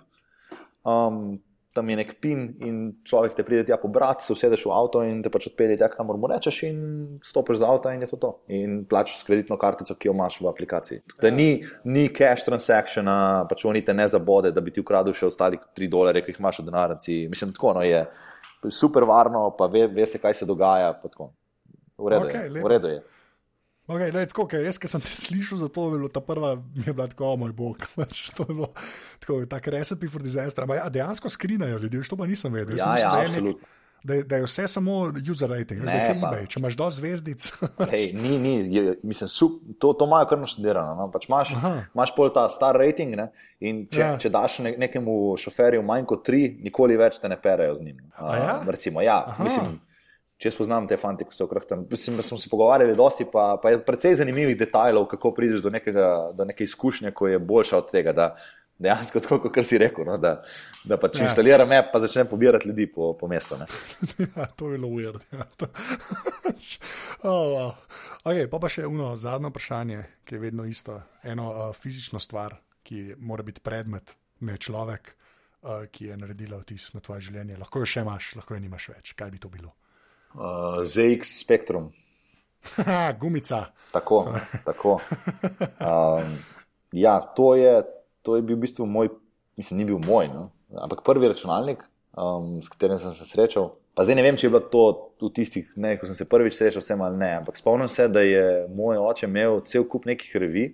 um, tam je nek pin in človek te pride tja pobrati, se usedeš v avto in te pač odpelje tja, kamor mu rečeš, in stopiš z avta in je to to. In plačeš s kreditno kartico, ki jo imaš v aplikaciji. Ja. Ni, ni cash transaction, pač oni te ne zabode, da bi ti ukradel še ostalih 3 dolarje, ki jih imaš v denarnici. Mislim, tako no, je super varno, pa ve, ve se, kaj se dogaja. V redu, okay, je. V redu je. Okay, lej, tako, okay, jaz, ki sem te slišal, zato je bilo ta prva, mi je bila tako, moj bog, pač to je bilo tako, tako recipe for disaster. Ampak ja, dejansko skrinajo ljudi, to pa nisem vedel. Ja, ja, absolutno. Da je, da je vse samo user rating, ne pa eBay. Če imaš do zvezdic. Hej, ni, ni, je, mislim, sup, to, to imajo kar naštudirano. No? Pač imaš, imaš pol ta star rating ne? in če, ja. če daš ne, nekemu šoferju manj kot tri, nikoli več te ne perejo z njim. Uh, ja? Recimo, ja, mislim, če spoznam te fanti, ki so okrog tam. Mislim, da smo se pogovarjali dosti, pa, pa je precej zanimivih detajlov, kako prideš do, nekega, do neke izkušnje, ko je boljša od tega. Da, Dejansko, tako kot si rekel, no, da, da pač ja. inštaliram app, pa začnem pobirati ljudi po, po mestu. ja, to je bilo uvir. Ja, oh, wow. okay, pa, pa še eno zadnje vprašanje, ki je vedno isto. Eno uh, fizično stvar, ki mora biti predmet, ne človek, uh, ki je naredila vtis na tvoje življenje. Lahko jo še imaš, lahko jo nimaš več. Kaj bi to bilo? Uh, ZX Spectrum. Gumica. Tako. tako. Um, ja, to je, to je bil v bistvu moj, mislim, ni bil moj, no? ampak prvi računalnik, um, s katerim sem se srečal. Pa zdaj ne vem, če je bilo to v tistih dneh, ko sem se prvič srečal s tem ali ne, ampak spomnim se, da je moj oče imel cel kup nekih revij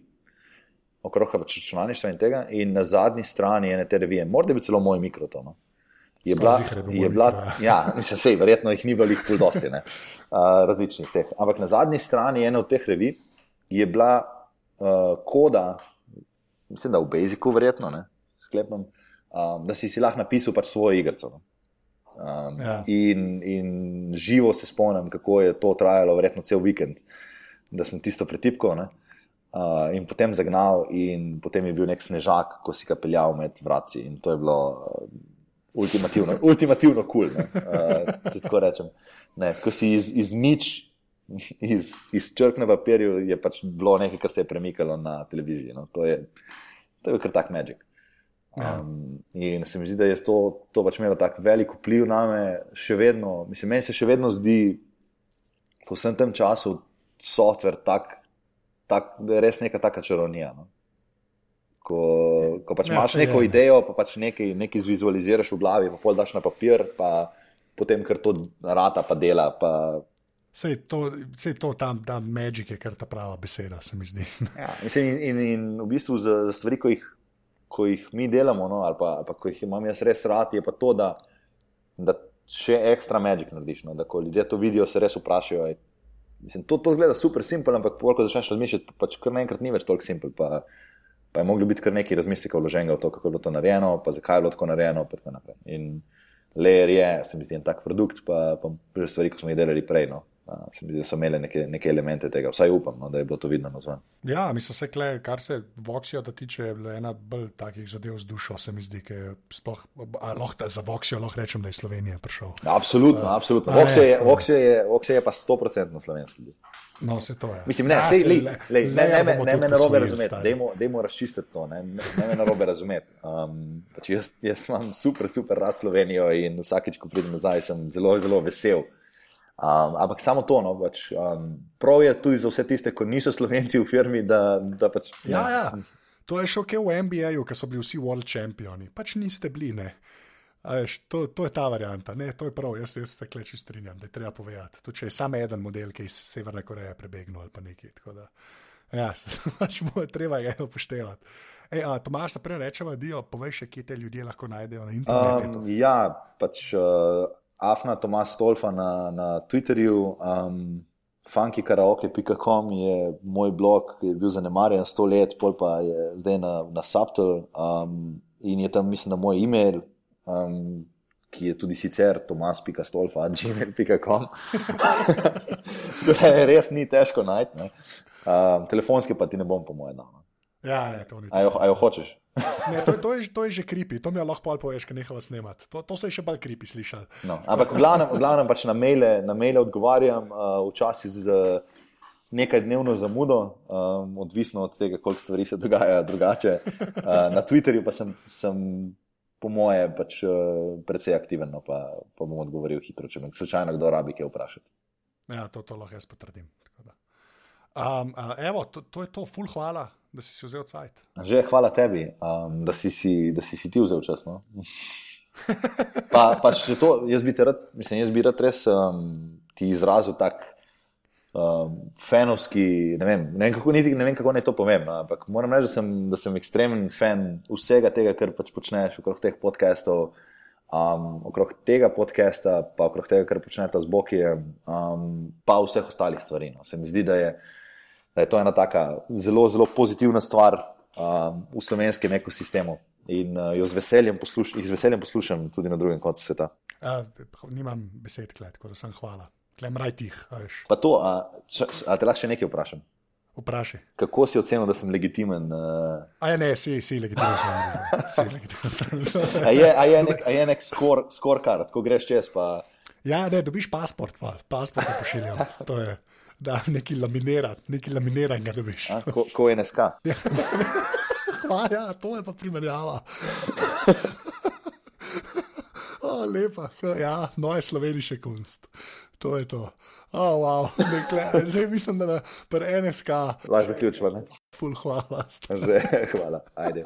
okrog računalništva in tega, in na zadnji strani ene te revije, morda bi celo moj mikroton. No? Je bila, je bila, ja, mislim, sej, verjetno jih ni bilo jih pol dosti, ne, uh, različnih teh. Ampak na zadnji strani ene od teh revij je bila uh, koda, mislim, da v Basicu, verjetno, ne, sklepam, um, da si si lahko napisal pač svojo igrico. No. Um, ja. in, in živo se spomnim, kako je to trajalo, verjetno cel vikend, da sem tisto pretipkal. Uh, in potem zagnal, in potem je bil nek snežak, ko si ga peljal med vrati. In to je bilo uh, ultimativno, ultimativno kul. Cool, uh, tako rečem. Ne, ko si iz, iz nič, iz, iz črk na papirju, je pač bilo nekaj, kar se je premikalo na televiziji. No. To, je, to je kar tak magic. Ja. Um, in se mi zdi, da je to, to pač imelo tako velik vpliv na me, še vedno. Mislim, meni se še vedno zdi, po vsem tem času, softver tak, tak, res neka taka čarovnija. No ko, ko pač ja, imaš neko je. idejo, pa pač nekaj, nekaj zvizualiziraš v glavi, pa pol daš na papir, pa potem kar to rata, pa dela. Pa... Sej to, sej to tam, da magik je kar ta prava beseda, se mi zdi. ja, mislim, in, in, in v bistvu za, za stvari, ko jih, ko jih mi delamo, no, ali, pa, ali pa ko jih imam jaz res rad, je pa to, da, da še ekstra magik narediš. No, da ko ljudje to vidijo, se res vprašajo, Mislim, to, to zgleda super simpel, ampak ko začneš razmišljati, pa kar naenkrat ni več toliko simpel. Pa, pa je moglo biti kar nekaj razmisleka vloženega v to, kako je bilo to narejeno, pa zakaj je bilo tako narejeno. In leer je, se mi zdi, en tak produkt, pa, pa stvari, ki smo jih delali prej. No. Se mi zdi, da so imeli neke, neke elemente tega, vsaj upam, no, da je bilo to vidno na zven. Ja, mislim, se kle, kar se Voxijo tiče, je bila ena bolj takih zadev z dušo, se mi zdi, ki je sploh, lahko za Voxijo lahko rečem, da je Slovenija prišel. Absolutno, uh, absolutno. Voxijo je, je, je pa 100% slovenski. No, se to je. Mislim, ne, ja, sej, lej, lej, lej, ne, ne, ne, ne me narobe razumeti, dajmo razčistiti to, ne, ne me narobe razumeti. Um, pač jaz, jaz imam super, super rad Slovenijo in vsakeč, ko pridem nazaj, sem zelo, zelo vesel. Um, ampak samo to, no, pač, um, prav je tudi za vse tiste, ki niso slovenci v firmi. Da, da pač, ja, ja, to je šlo, kaj v NBA-ju, ker so bili vsi world championi. Pač niste bili, ne. Veš, to, to je ta varianta, ne, to je prav, jaz, jaz se kleči strinjam, da je treba povedati. To je samo en model, ki je iz Severne Koreje prebegnil ali pa nekaj. Da, ja, pač bo treba ga upoštevati. Ej, a, Tomaš, da prej rečemo, da poveš, kje te ljudje lahko najdejo na internetu. Um, ja, pač. Uh... Afna Tomas Stolfa na, na Twitterju, um, funkykaraoke.com je moj blog, ki je bil zanemarjen sto let, pol pa je zdaj na, na Subtel um, in je tam, mislim, da moj e-mail, um, ki je tudi sicer tomas.stolfa.gmail.com. res ni težko najti. Um, telefonski pa ti ne bom, po mojem. No. Ja, ne, to ni. A jo, a jo hočeš? Ne, to, to, je, to je že kripi, to mi lahko poveš, ker nehava snemati. To, to se je še bolj kripi slišal. No, ampak v glavnem, v glavnem pač na maile, na maile odgovarjam, uh, včasih z uh, nekaj dnevno zamudo, um, odvisno od tega, koliko stvari se dogaja drugače. Uh, na Twitterju pa sem, sem po moje, pač, uh, precej aktiven, no, pa, pa bom odgovoril hitro, če me slučajno kdo rabi kaj vprašati. Ja, to, to lahko jaz potrdim. Um, uh, evo, to, to je to, full hvala da si, si vzel cajt. Že hvala tebi, um, da, si si, da si si ti vzel čas. No? pa, pa to, jaz bi rad, mislim, jaz bi rad res um, ti izrazil tak um, fenovski. Ne vem, ne, vem, kako, niti, ne vem, kako naj to povem. No? Ampak moram reči, da sem, da sem ekstremen fan vsega tega, kar pač počneš okrog teh podcastov. Um, okrog tega podcasta, pa okrog tega, kar počnete z Boki, um, pa vseh ostalih stvari. No. Se mi zdi, da je uh, da je to ena taka zelo, zelo pozitivna stvar um, v slovenskem ekosistemu. In uh, jo z veseljem, posluš z veseljem poslušam tudi na drugem koncu sveta. A, nimam besed, kled, tako da sem hvala. Klem raj tih. Pa to, a, če, a te lahko še nekaj vprašam? Vprašaj. Kako si ocenil, da sem legitimen? Uh... A ja, ne, si, si legitimen. si legitimen. a je, a je nek, a je nek skor, skorkar, ko greš čez. Pa... Ja, ne, dobiš pasport, pa. pasport pošiljam. To je da neki laminirati, neki laminirati ga dobiš. A, ko, ko je NSK. Ja. ja, to je pa primerjava. Oh, lepa, ja, no je sloveniški kunst. To je to. Oh, wow. Nekle, zdaj mislim, da je NSK. Lahko zaključimo. Ful, hvala. Že, hvala. Ajde.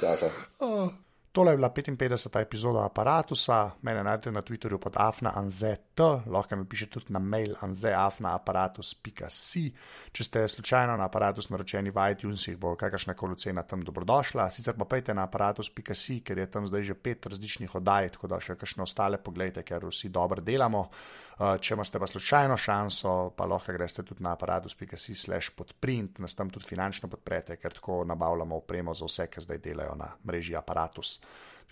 Čau, čau. Oh. Tole je bila 55. epizoda aparata, mene najdete na Twitterju pod afnaanzet, lahko mi pišete tudi na mail anzeafnaaparatus.si. Če ste slučajno na aparatus naročeni v iTunesih, bo kakršna koli cena tam dobrodošla. Sicer pa pejte na aparatus.si, ker je tam zdaj že pet različnih oddaj, tako da še kakšne ostale pogledajte, ker vsi dobro delamo. Uh, če imate pa slučajno šanso, pa lahko greste tudi na aparatus.si slash podprint, nas tam tudi finančno podprete, ker tako nabavljamo opremo za vse, ki zdaj delajo na mreži aparatus.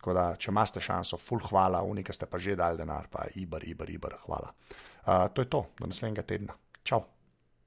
Tako da, če imate šanso, full hvala, unika ste pa že dali denar, pa ibr, ibr, ibr, hvala. Uh, to je to, do naslednjega tedna. Čau!